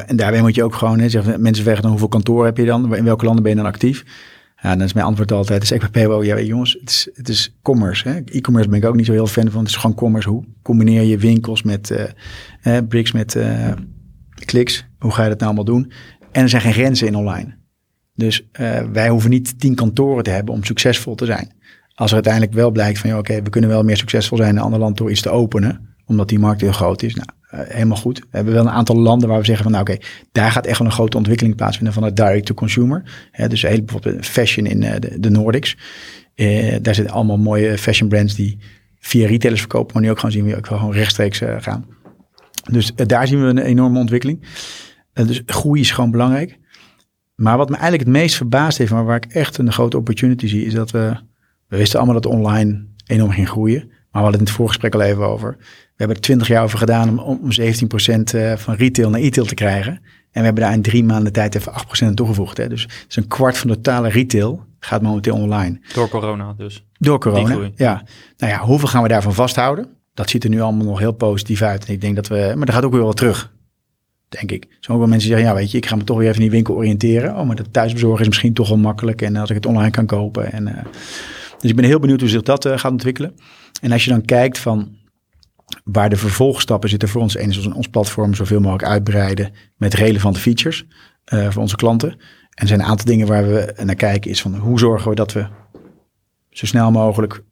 en daarbij moet je ook gewoon, hè, zeggen, mensen vragen dan hoeveel kantoren heb je dan? In welke landen ben je dan actief? Ja, dan is mijn antwoord altijd, is EPP wel, ja jongens, het is, het is commerce. E-commerce ben ik ook niet zo heel fan van. Het is gewoon commerce. Hoe combineer je winkels met bricks, met kliks? Hoe ga je dat nou allemaal doen? En er zijn geen grenzen in online. Dus uh, wij hoeven niet tien kantoren te hebben om succesvol te zijn. Als er uiteindelijk wel blijkt van, ja, oké, we kunnen wel meer succesvol zijn in een ander land door iets te openen, omdat die markt heel groot is. Nou, uh, helemaal goed. We hebben wel een aantal landen waar we zeggen van, nou oké, daar gaat echt wel een grote ontwikkeling plaatsvinden van het direct to consumer. Hè, dus heel bijvoorbeeld fashion in uh, de, de, Nordics. daar zitten allemaal mooie fashion brands die via retailers verkopen, maar nu ook gewoon zien we ook gewoon rechtstreeks gaan. Dus daar zien we een enorme ontwikkeling. dus groei is gewoon belangrijk. Maar wat me eigenlijk het meest verbaasd heeft, maar waar ik echt een grote opportunity zie, is dat we, we wisten allemaal dat online enorm ging groeien. Maar we hadden het in het voorgesprek al even over. We hebben er 20 jaar over gedaan om, om 17% eh, van retail naar e-tail te krijgen. En we hebben daar in drie maanden tijd even 8% aan toegevoegd. Hè. Dus is een kwart van de totale retail gaat momenteel online. Door corona dus. Door corona, ja. Nou ja, hoeveel gaan we daarvan vasthouden? Dat ziet er nu allemaal nog heel positief uit. En ik denk dat we, maar dat gaat ook weer wel terug. Denk ik. Sommige mensen zeggen, ja weet je, ik ga me toch weer even in die winkel oriënteren. Oh, maar dat thuisbezorgen is misschien toch wel makkelijk. En als ik het online kan kopen. En, uh, dus ik ben heel benieuwd hoe zich dat uh, gaat ontwikkelen. En als je dan kijkt van waar de vervolgstappen zitten voor ons. Is ons platform zoveel mogelijk uitbreiden met relevante features uh, voor onze klanten. En er zijn een aantal dingen waar we naar kijken is van hoe zorgen we dat we zo snel mogelijk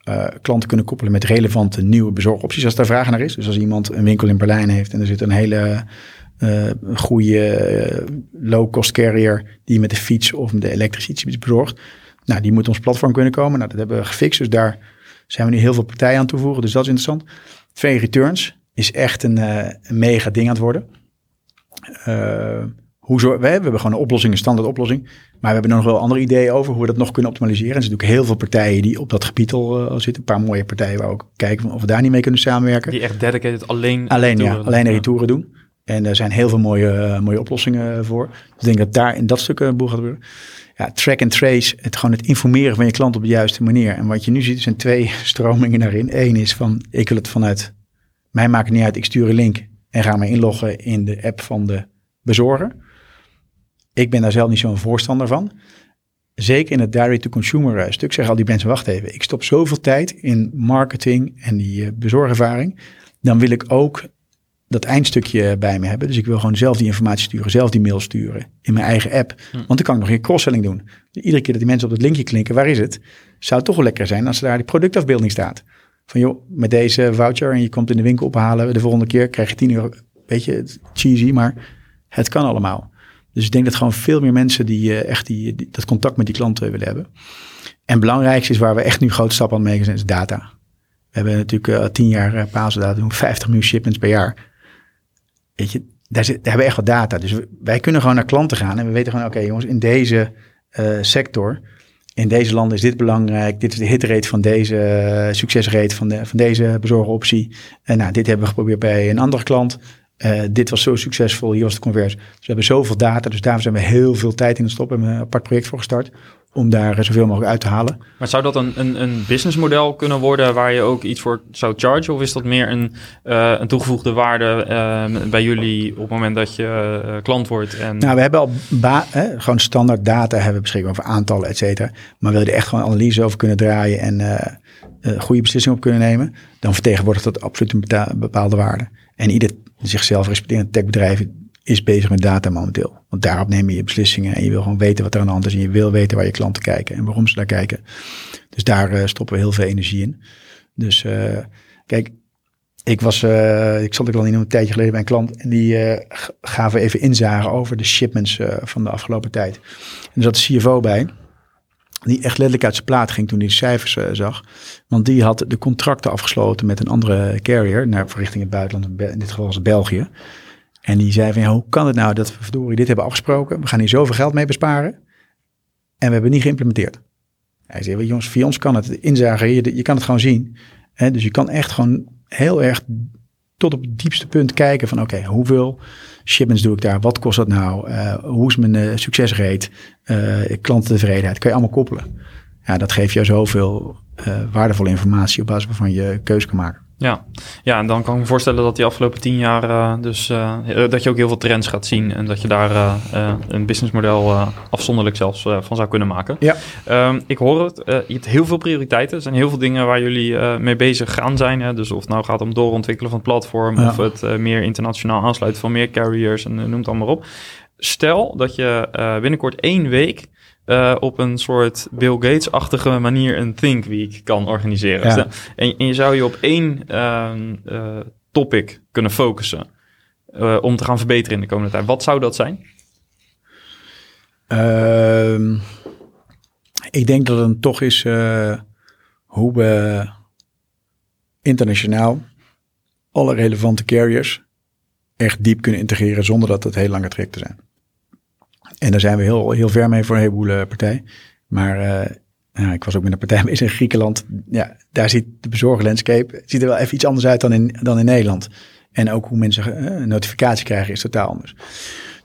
klanten kunnen koppelen met relevante nieuwe bezorgopties als daar vragen naar is. Dus als iemand een winkel in Berlijn heeft en er zit een hele uh, een goede uh, low-cost carrier die met de fiets of met de elektrische iets bezorgt. Nou, die moet ons platform kunnen komen. Nou, dat hebben we gefixt. Dus daar zijn we nu heel veel partijen aan toevoegen. Dus dat is interessant. Twee returns is echt een, uh, een mega ding aan het worden. hoe zo, we, hebben gewoon een oplossing, een standaard oplossing. Maar we hebben nog wel andere ideeën over hoe we dat nog kunnen optimaliseren. Er zijn natuurlijk heel veel partijen die op dat gebied al zitten. Een paar mooie partijen waar we ook kijken of we daar niet mee kunnen samenwerken. Die echt dedicated alleen... Alleen, ja. Alleen de retouren doen. En er zijn heel veel mooie, uh, mooie oplossingen voor. Dus ik denk dat daar in dat stuk een boel gaat gebeuren. Ja, track and trace, het gewoon het informeren van je klant op de juiste manier. En wat je nu ziet, zijn twee stromingen daarin. Eén is van, ik wil het vanuit, mij maakt het niet uit, ik stuur een link en ga me inloggen in de app van de bezorger. Ik ben daar zelf niet zo'n voorstander van. Zeker in het direct-to-consumer eh, stuk zeggen al die mensen, wacht even, ik stop zoveel tijd in marketing en die bezorgervaring. Dan wil ik ook dat eindstukje bij me hebben. Dus ik wil gewoon zelf die informatie sturen, zelf die mail sturen in mijn eigen app. Hm. Want dan kan ik nog geen cross-selling doen. Iedere keer dat die mensen op het linkje klinken, waar is het? Zou het toch wel lekker zijn als er daar die productafbeelding staat. Van joh, met deze voucher en je komt in de winkel ophalen. De volgende keer krijg je 10 euro. Beetje cheesy, maar het kan allemaal. Dus ik denk dat gewoon veel meer mensen die uh, echt die, dat contact met die klanten willen hebben. En het belangrijkste is waar we echt nu grote stappen aan mee zijn, is data. We hebben natuurlijk uh, tien jaar uh, Pasen doen 50 miljoen shipments per jaar weet je, daar, hebben we echt wat data. Dus wij kunnen gewoon naar klanten gaan en we weten gewoon, oké jongens, in deze uh, sector, in deze landen is dit belangrijk. Dit is de hitrate van deze uh, succesrate van, de, van deze bezorgeroptie. En nou, dit hebben we geprobeerd bij een andere klant. Uh, dit was zo succesvol, hier was de conversie. Dus we hebben zoveel data, dus daar zijn we heel veel tijd in te stoppen. We hebben een apart project voor gestart om daar zoveel mogelijk uit te halen. Maar zou dat een, een, een businessmodel kunnen worden waar je ook iets voor zou chargen? Of is dat meer een, uh, een toegevoegde waarde uh, bij jullie op het moment dat je uh, klant wordt? En... Nou, we hebben al hè, gewoon standaard data hebben beschikbaar over aantallen, et cetera. Maar wil je er echt gewoon analyse over kunnen draaien en goede beslissingen op kunnen nemen, dan vertegenwoordigt dat absoluut een bepaalde waarde. En ieder zichzelf respecterende techbedrijf is bezig met data momenteel. Want daarop neem je je beslissingen en je wil gewoon weten wat er aan de hand is. En je wil weten waar je klanten kijken en waarom ze daar kijken. Dus daar uh, stoppen we heel veel energie in. Dus uh, kijk, ik was, uh, ik zat ook al in een tijdje geleden bij een klant en die gaven even inzagen over de shipments van de afgelopen tijd. En er zat de CFO bij. die echt letterlijk uit zijn plaat ging toen hij de cijfers zag. Want die had de contracten afgesloten met een andere carrier, naar richting het buitenland, in dit geval was België. En die zei van, ja, hoe kan het nou dat we verdorie dit hebben afgesproken? We gaan hier zoveel geld mee besparen. En we hebben niet geïmplementeerd. Hij zei, jongens, via ons kan het inzagen, je, kan het gewoon zien. Dus je kan echt gewoon heel erg tot op het diepste punt kijken van, oké, hoeveel shipments doe ik daar? Wat kost dat nou? Uh, hoe is mijn uh, succesrate? Uh, klantentevredenheid? Kan je allemaal koppelen. Ja, dat geeft jou zoveel waardevolle informatie op basis waarvan je keuze kan maken. Ja. ja, en dan kan ik me voorstellen dat die afgelopen tien jaar uh, dus uh, dat je ook heel veel trends gaat zien en dat je daar uh, een businessmodel afzonderlijk zelfs van zou kunnen maken. Ja. Um, ik hoor het, je hebt heel veel prioriteiten. Er zijn heel veel dingen waar jullie mee bezig gaan zijn. Hè? Dus of het nou gaat om doorontwikkelen van het platform ja. of het meer internationaal aansluiten van meer carriers en noem het allemaal op. Stel dat je binnenkort één week uh, op een soort Bill Gates-achtige manier een Think Week kan organiseren. Ja. En, en, je zou je op één uh, uh, topic kunnen focussen uh, om te gaan verbeteren in de komende tijd. Wat zou dat zijn? Ehm, ik denk dat het toch is hoe we internationaal alle relevante carriers echt diep kunnen integreren zonder dat het heel lange trajecten zijn. En daar zijn we heel, heel ver mee voor een heleboel uh, partij. Maar nou, ik was ook met een partij bezig in Griekenland. Ja, daar ziet de bezorglandscape ziet er wel even iets anders uit dan in, dan in Nederland. En ook hoe mensen uh, een notificatie krijgen is totaal anders.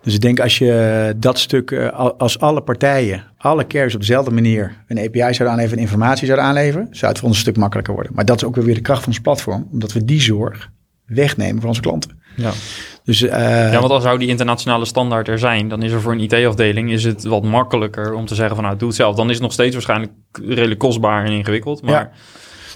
Dus ik denk als je dat stuk, als alle partijen, alle carriers op dezelfde manier een API zouden aanleveren en informatie zouden aanleveren, zou het voor ons een stuk makkelijker worden. Maar dat is ook weer de kracht van ons platform, omdat we die zorg wegnemen voor onze klanten. Ja. Dus, uh, ja, want als zou die internationale standaard er zijn, dan is er voor een IT-afdeling is het wat makkelijker om te zeggen van nou, doe het zelf. Dan is het nog steeds waarschijnlijk redelijk kostbaar en ingewikkeld. Maar... Ja.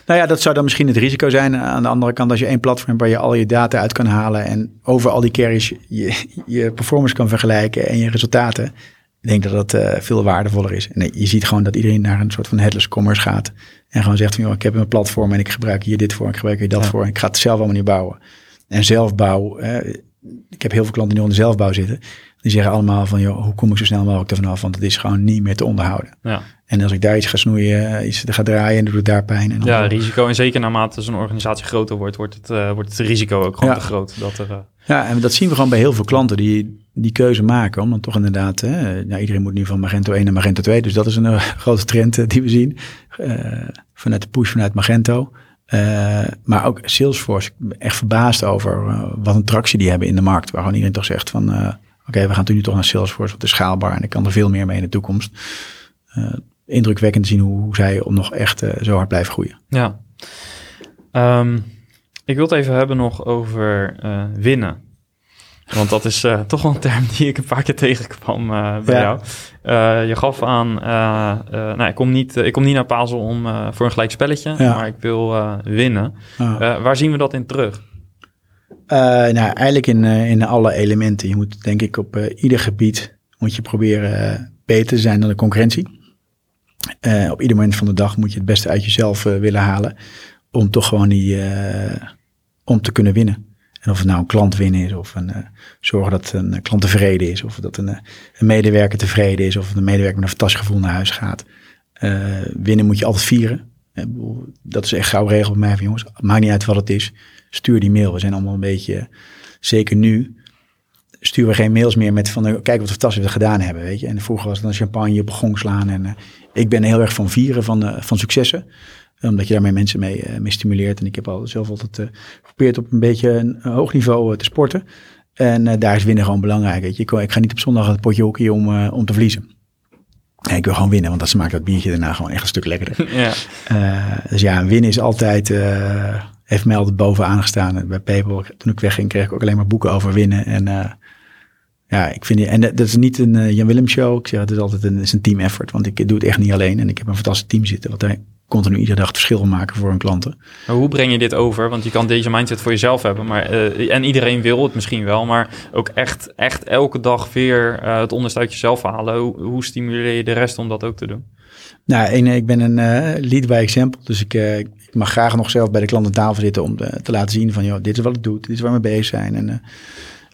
Nou ja, dat zou dan misschien het risico zijn. Aan de andere kant, als je één platform waar je al je data uit kan halen en over al die carries je, je performance kan vergelijken en je resultaten. Ik denk dat dat uh, veel waardevoller is. En je ziet gewoon dat iedereen naar een soort van headless commerce gaat. En gewoon zegt van, joh, ik heb een platform en ik gebruik hier dit voor, ik gebruik hier dat ja. voor. En ik ga het zelf allemaal niet bouwen. En zelfbouw, eh, ik heb heel veel klanten die onder zelfbouw zitten. Die zeggen allemaal van, joh, hoe kom ik zo snel mogelijk ervan af? Want het is gewoon niet meer te onderhouden. Ja. En als ik daar iets ga snoeien, iets ga draaien, doet het daar pijn. En ja, risico. En zeker naarmate zo'n organisatie groter wordt, wordt het, uh, wordt het risico ook gewoon ja. te groot. Dat er, uh... Ja, en dat zien we gewoon bij heel veel klanten die die keuze maken. Om dan toch inderdaad, hè, nou, iedereen moet nu van Magento 1 naar Magento 2. Dus dat is een uh, grote trend die we zien. vanuit de push vanuit Magento. Maar ook Salesforce, ik ben echt verbaasd over wat een tractie die hebben in de markt. Waar gewoon iedereen toch zegt van, oké, okay, we gaan nu toch naar Salesforce, want het is schaalbaar en ik kan er veel meer mee in de toekomst. Indrukwekkend te zien hoe, hoe zij om nog echt zo hard blijven groeien. Ja. Um, ik wil het even hebben nog over winnen. Want dat is uh, toch wel een term die ik een paar keer tegenkwam bij ja. jou. Je gaf aan, nou, ik, kom niet, ik kom niet naar Pazel om voor een gelijk spelletje, ja. maar ik wil winnen. Waar zien we dat in terug? nou, eigenlijk in, in alle elementen. Je moet denk ik op ieder gebied moet je proberen beter te zijn dan de concurrentie. Op ieder moment van de dag moet je het beste uit jezelf willen halen om toch gewoon die, om te kunnen winnen. En of het nou een klant winnen is, of een, zorgen dat een klant tevreden is, of dat een, een medewerker tevreden is, of een medewerker met een fantastisch gevoel naar huis gaat. Winnen moet je altijd vieren. Dat is echt gauw regel bij mij van jongens, maakt niet uit wat het is. Stuur die mail. We zijn allemaal een beetje, zeker nu, sturen we geen mails meer met van kijk wat fantastisch we gedaan hebben. Weet je? En vroeger was het dan champagne op gong slaan. En ik ben heel erg van vieren van, van successen omdat je daarmee mensen mee, uh, mee stimuleert. En ik heb al zelf altijd uh, geprobeerd op een beetje een, hoog niveau te sporten. En daar is winnen gewoon belangrijk. Weet je. Ik, ik, ga niet op zondag het potje hockey om, om te verliezen. En ik wil gewoon winnen, want dat smaakt dat biertje daarna gewoon echt een stuk lekkerder. Ja. dus ja, winnen is altijd, heeft mij altijd bovenaan gestaan. Bij Paypal, toen ik wegging, kreeg ik ook alleen maar boeken over winnen. En ja, ik vind, en dat is niet een Jan Willem show. Ik zeg, het is altijd een, is een team effort, want ik doe het echt niet alleen. En ik heb een fantastisch team zitten, wat er continu iedere dag het verschil maken voor hun klanten. Maar hoe breng je dit over? Want je kan deze mindset voor jezelf hebben, maar uh, en iedereen wil het misschien wel, maar ook echt, echt elke dag weer uh, het onderste uit jezelf halen. Hoe, hoe, stimuleer je de rest om dat ook te doen? Nou, en, ik ben een uh, lead by example, dus ik, ik, mag graag nog zelf bij de klant aan tafel zitten om te, te laten zien van, joh, dit is wat ik doe, dit is waar we bezig zijn. En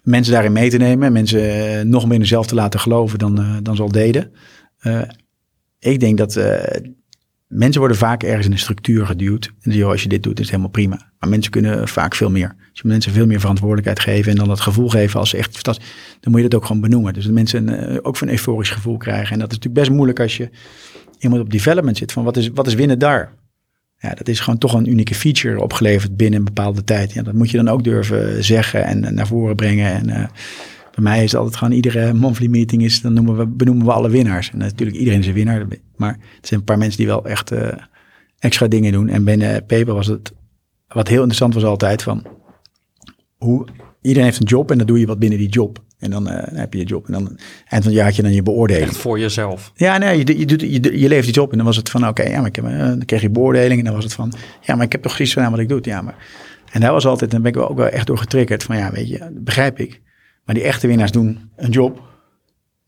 mensen daarin mee te nemen, mensen nog meer in zelf te laten geloven dan, dan ze al deden ik denk dat mensen worden vaak ergens in een structuur geduwd. En joh, als je dit doet, is het helemaal prima. Maar mensen kunnen vaak veel meer. Als je mensen veel meer verantwoordelijkheid geven en dan dat gevoel geven als ze echt dat, dan moet je dat ook gewoon benoemen. Dus dat mensen ook van een euforisch gevoel krijgen. En dat is natuurlijk best moeilijk als je iemand op development zit. Van wat is, wat is winnen daar? Ja, dat is gewoon toch een unieke feature opgeleverd binnen een bepaalde tijd. Ja, dat moet je dan ook durven zeggen en naar voren brengen. En uh, bij mij is het altijd gewoon iedere monthly meeting is, dan noemen we, benoemen we alle winnaars. En natuurlijk iedereen is een winnaar, maar er zijn een paar mensen die wel echt uh, extra dingen doen. En binnen Paper was het, wat heel interessant was altijd van, hoe, iedereen heeft een job en dan doe je wat binnen die job. En dan, uh, dan heb je je job. En dan eind van het jaar had je dan je beoordeling. Echt voor jezelf. Ja, nee, je, je, doet, je, je leeft iets op. En dan was het van, oké, ja, maar ik heb, uh, dan kreeg je beoordeling. En dan was het van, ja, maar ik heb toch precies gedaan wat ik doe. Ja, maar... En daar was altijd, dan ben ik ook wel echt door getriggerd. Van ja, weet je, begrijp ik. Maar die echte winnaars doen een job.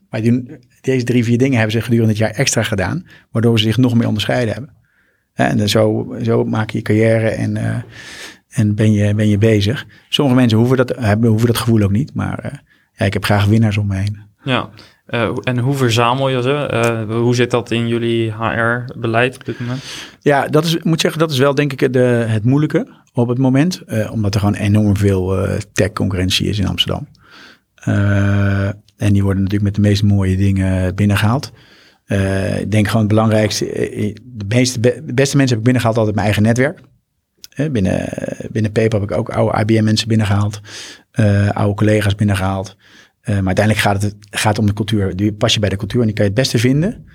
Maar die doen, deze drie, vier dingen hebben ze gedurende het jaar extra gedaan. Waardoor ze zich nog meer onderscheiden hebben. En zo, zo maak je je carrière en, uh, en ben, je, ben je bezig. Sommige mensen hoeven dat, hebben, hoeven dat gevoel ook niet. Maar uh, ja, ik heb graag winnaars om me heen. Ja, uh, en hoe verzamel je ze? hoe zit dat in jullie HR-beleid op dit moment? Ja, dat is, ik moet zeggen, dat is wel denk ik de, het moeilijke op het moment. omdat er gewoon enorm veel tech-concurrentie is in Amsterdam. En die worden natuurlijk met de meest mooie dingen binnengehaald. Ik denk gewoon het belangrijkste, eh, de, meeste, de beste mensen heb ik binnengehaald altijd mijn eigen netwerk. Binnen, binnen PayPal heb ik ook oude IBM mensen binnengehaald, oude collega's binnengehaald. maar uiteindelijk gaat het, gaat om de cultuur. Die pas je bij de cultuur en die kan je het beste vinden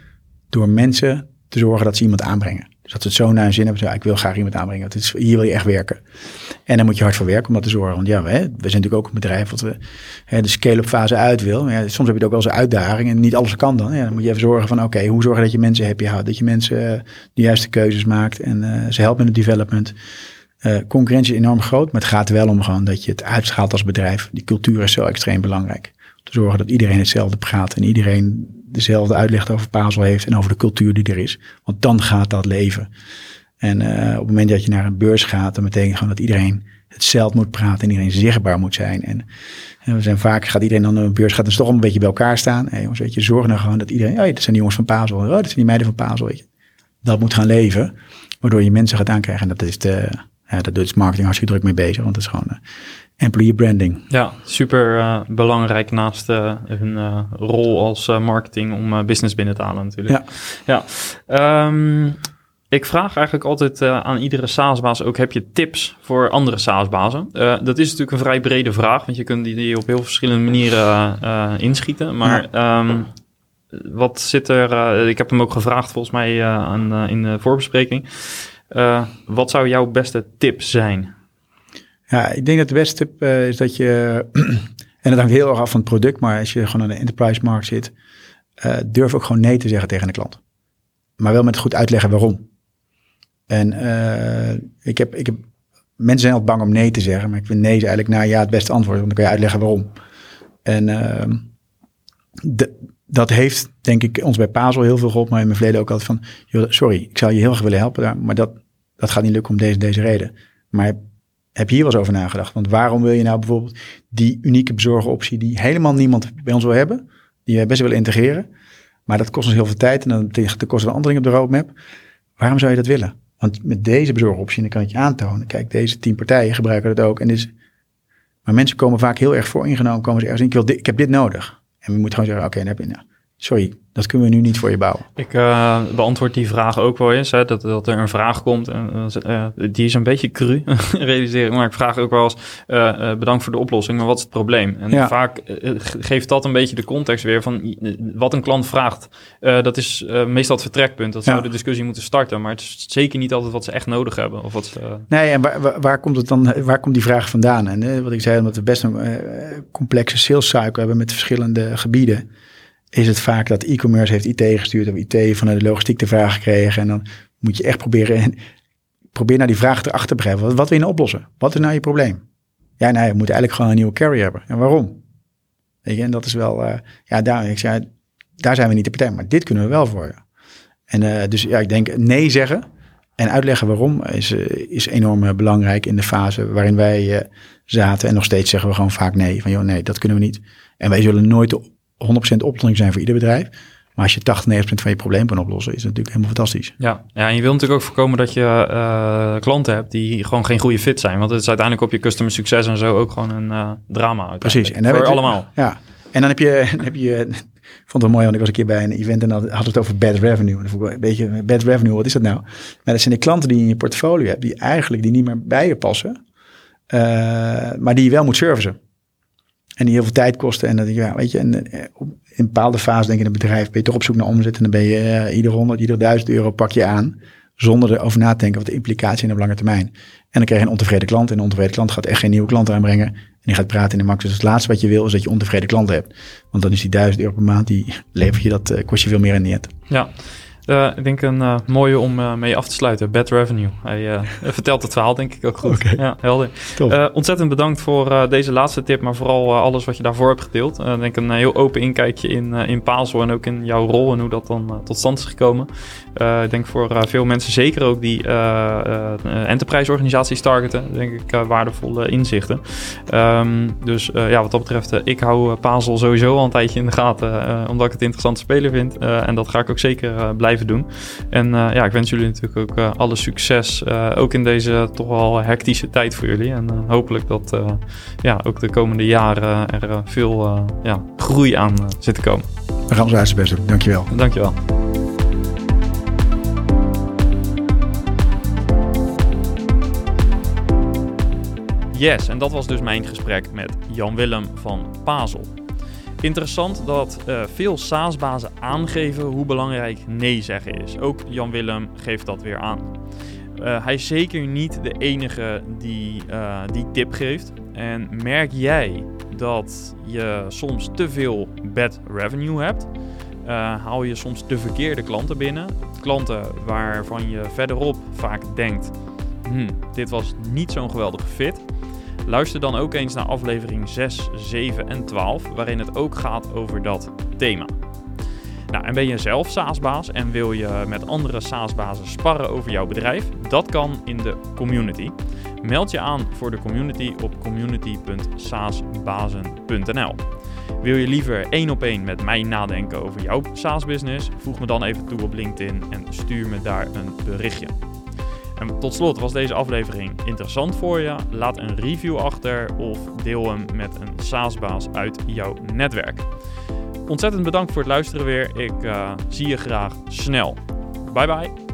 door mensen te zorgen dat ze iemand aanbrengen. Dus dat ze het zo naar hun zin hebben. Ik wil graag iemand aanbrengen. Is, hier wil je echt werken. En dan moet je hard voor werken om dat te zorgen. Want ja, we, we zijn natuurlijk ook een bedrijf wat we hè, de scale-up fase uit wil. Ja, soms heb je het ook wel eens een uitdaging en niet alles kan dan. Ja, dan moet je even zorgen van oké, hoe zorgen dat je mensen happy houdt. Dat je mensen uh, de juiste keuzes maakt en uh, ze helpen in het development. Uh, concurrentie is enorm groot, maar het gaat wel om gewoon dat je het uitschaalt als bedrijf. Die cultuur is zo extreem belangrijk. Om te zorgen dat iedereen hetzelfde praat en iedereen dezelfde uitleg over Pazel heeft en over de cultuur die er is. Want dan gaat dat leven. En uh, op het moment dat je naar een beurs gaat, dan betekent gewoon dat iedereen hetzelfde moet praten en iedereen zichtbaar moet zijn. En, en we zijn vaak, gaat iedereen dan naar een beurs, gaat dus toch een beetje bij elkaar staan. Hey, jongens, weet je, zorg nou gewoon dat iedereen, oh, dat zijn die jongens van Pazel, oh, dat zijn die meiden van Pazel, weet je. Dat moet gaan leven, waardoor je mensen gaat aankrijgen. En dat is de, ja, dat doet marketing hartstikke druk mee bezig, want het is gewoon uh, employee branding. Ja, super uh, belangrijk naast uh, hun rol als marketing om business binnen te halen natuurlijk. Ja. ja. Um, ik vraag eigenlijk altijd aan iedere SaaS-baas ook, heb je tips voor andere SaaS-bazen? Dat is natuurlijk een vrij brede vraag, want je kunt die op heel verschillende manieren inschieten. Maar ja. um, wat zit er, ik heb hem ook gevraagd volgens mij aan, in de voorbespreking. wat zou jouw beste tip zijn? Ja, ik denk dat de beste tip is dat je, en dat hangt heel erg af van het product, maar als je gewoon aan de enterprise markt zit, durf ook gewoon nee te zeggen tegen de klant. Maar wel met goed uitleggen waarom. En uh, ik, heb, ik heb, mensen zijn altijd bang om nee te zeggen, maar ik vind nee eigenlijk nou ja het beste antwoord, want dan kan je uitleggen waarom. En uh, de, dat heeft, denk ik, ons bij Pazel heel veel geholpen, maar in mijn verleden ook altijd van, sorry, ik zou je heel erg willen helpen, maar dat, dat gaat niet lukken om deze, deze reden. Maar heb je hier wel eens over nagedacht? Want waarom wil je nou bijvoorbeeld die unieke bezorgeroptie die helemaal niemand bij ons wil hebben, die wij best willen integreren, maar dat kost ons heel veel tijd en dan tegen de kosten van andere dingen op de roadmap. Waarom zou je dat willen? Want met deze bezorgoptie, dan kan ik je aantonen. Kijk, deze tien partijen gebruiken dat ook. En dus, maar mensen komen vaak heel erg vooringenomen. Komen ze ergens in, ik, wil ik heb dit nodig. En we moeten gewoon zeggen, oké, dan heb je, nou, sorry, dat kunnen we nu niet voor je bouwen. Ik uh, beantwoord die vraag ook wel eens. Hè, dat, dat er een vraag komt. En, uh, die is een beetje cru, realiseren. Maar ik vraag ook wel eens, uh, bedankt voor de oplossing, maar wat is het probleem? En ja. vaak geeft dat een beetje de context weer van wat een klant vraagt. dat is meestal het vertrekpunt. Dat zou ja. de discussie moeten starten. Maar het is zeker niet altijd wat ze echt nodig hebben. Of wat ze, Nee, en waar, waar, waar, komt het dan, waar komt die vraag vandaan? En wat ik zei, omdat we best een complexe sales cycle hebben met verschillende gebieden is het vaak dat e-commerce heeft IT gestuurd of IT vanuit de logistiek de vraag gekregen. En dan moet je echt proberen, probeer naar die vraag erachter te begrijpen. Wat, wat wil je nou oplossen? Wat is nou je probleem? Ja, nou, je moet eigenlijk gewoon een nieuwe carrier hebben. En waarom? En dat is wel, uh, ja, daar, ik zei, daar zijn we niet de partij, maar dit kunnen we wel voor je. En uh, dus ja, ik denk nee zeggen en uitleggen waarom is, uh, is enorm belangrijk in de fase waarin wij zaten. En nog steeds zeggen we gewoon vaak nee. Van joh, nee, dat kunnen we niet. En wij zullen nooit 100% oplossing zijn voor ieder bedrijf. Maar als je 80, 90 van je probleem kan oplossen, is het natuurlijk helemaal fantastisch. Ja, ja en je wil natuurlijk ook voorkomen dat je uh, klanten hebt die gewoon geen goede fit zijn. Want het is uiteindelijk op je customer succes en zo ook gewoon een uh, drama. Precies. En voor allemaal. Ja. En dan heb je, dan heb je ik vond het wel mooi, want ik was een keer bij een event en dan had het over bad revenue. Dan een beetje, bad revenue, wat is dat nou? Maar dat zijn de klanten die je in je portfolio hebt, die eigenlijk die niet meer bij je passen, uh, maar die je wel moet servicen. En die heel veel tijd kosten. En dat, ja, weet je, en in bepaalde fase denk ik in een bedrijf ben je toch op zoek naar omzet. En dan ben je uh, ieder 100, ieder 1000 euro pak je aan. Zonder erover na te denken wat de implicatie in de lange termijn. En dan krijg je een ontevreden klant. En een ontevreden klant gaat echt geen nieuwe klant aanbrengen. En die gaat praten in de max. Dus het laatste wat je wil is dat je ontevreden klanten hebt. Want dan is die 1000 euro per maand, die levert je dat, uh, kost je veel meer in net. Ja, uh, ik denk een uh, mooie om uh, mee af te sluiten. Bad Revenue. Hij vertelt het verhaal denk ik ook goed. Okay. Ja, helder. ontzettend bedankt voor deze laatste tip, maar vooral alles wat je daarvoor hebt gedeeld. Ik denk een heel open inkijkje in, in Pazel en ook in jouw rol en hoe dat dan tot stand is gekomen. Ik denk voor veel mensen, zeker ook die enterprise organisaties targeten, denk ik waardevolle inzichten. Um, dus ja, wat dat betreft, ik hou Pazel sowieso al een tijdje in de gaten, omdat ik het interessante speler vind. en dat ga ik ook zeker blijven doen. En ja, ik wens jullie natuurlijk ook alle succes, ook in deze toch wel hectische tijd voor jullie. En hopelijk dat ja, ook de komende jaren er veel ja, groei aan zit te komen. We gaan ons uiterste best doen. Dankjewel. Dankjewel. Yes, en dat was dus mijn gesprek met Jan Willem van Pazel. Interessant dat uh, veel SaaS-bazen aangeven hoe belangrijk nee zeggen is. Ook Jan Willem geeft dat weer aan. Uh, hij is zeker niet de enige die uh, die tip geeft. En merk jij dat je soms te veel bad revenue hebt? haal je soms de verkeerde klanten binnen? Klanten waarvan je verderop vaak denkt: hm, dit was niet zo'n geweldige fit. Luister dan ook eens naar aflevering 6, 7 en 12, waarin het ook gaat over dat thema. Nou, en ben je zelf SaaS-baas en wil je met andere SaaS-bazen sparren over jouw bedrijf? Dat kan in de community. Meld je aan voor de community op community.saasbazen.nl. Wil je liever één op één met mij nadenken over jouw SaaS-business? Voeg me dan even toe op LinkedIn en stuur me daar een berichtje. En tot slot, was deze aflevering interessant voor je? Laat een review achter of deel hem met een SaaS-baas uit jouw netwerk. Ontzettend bedankt voor het luisteren weer. Ik uh, zie je graag snel. Bye bye.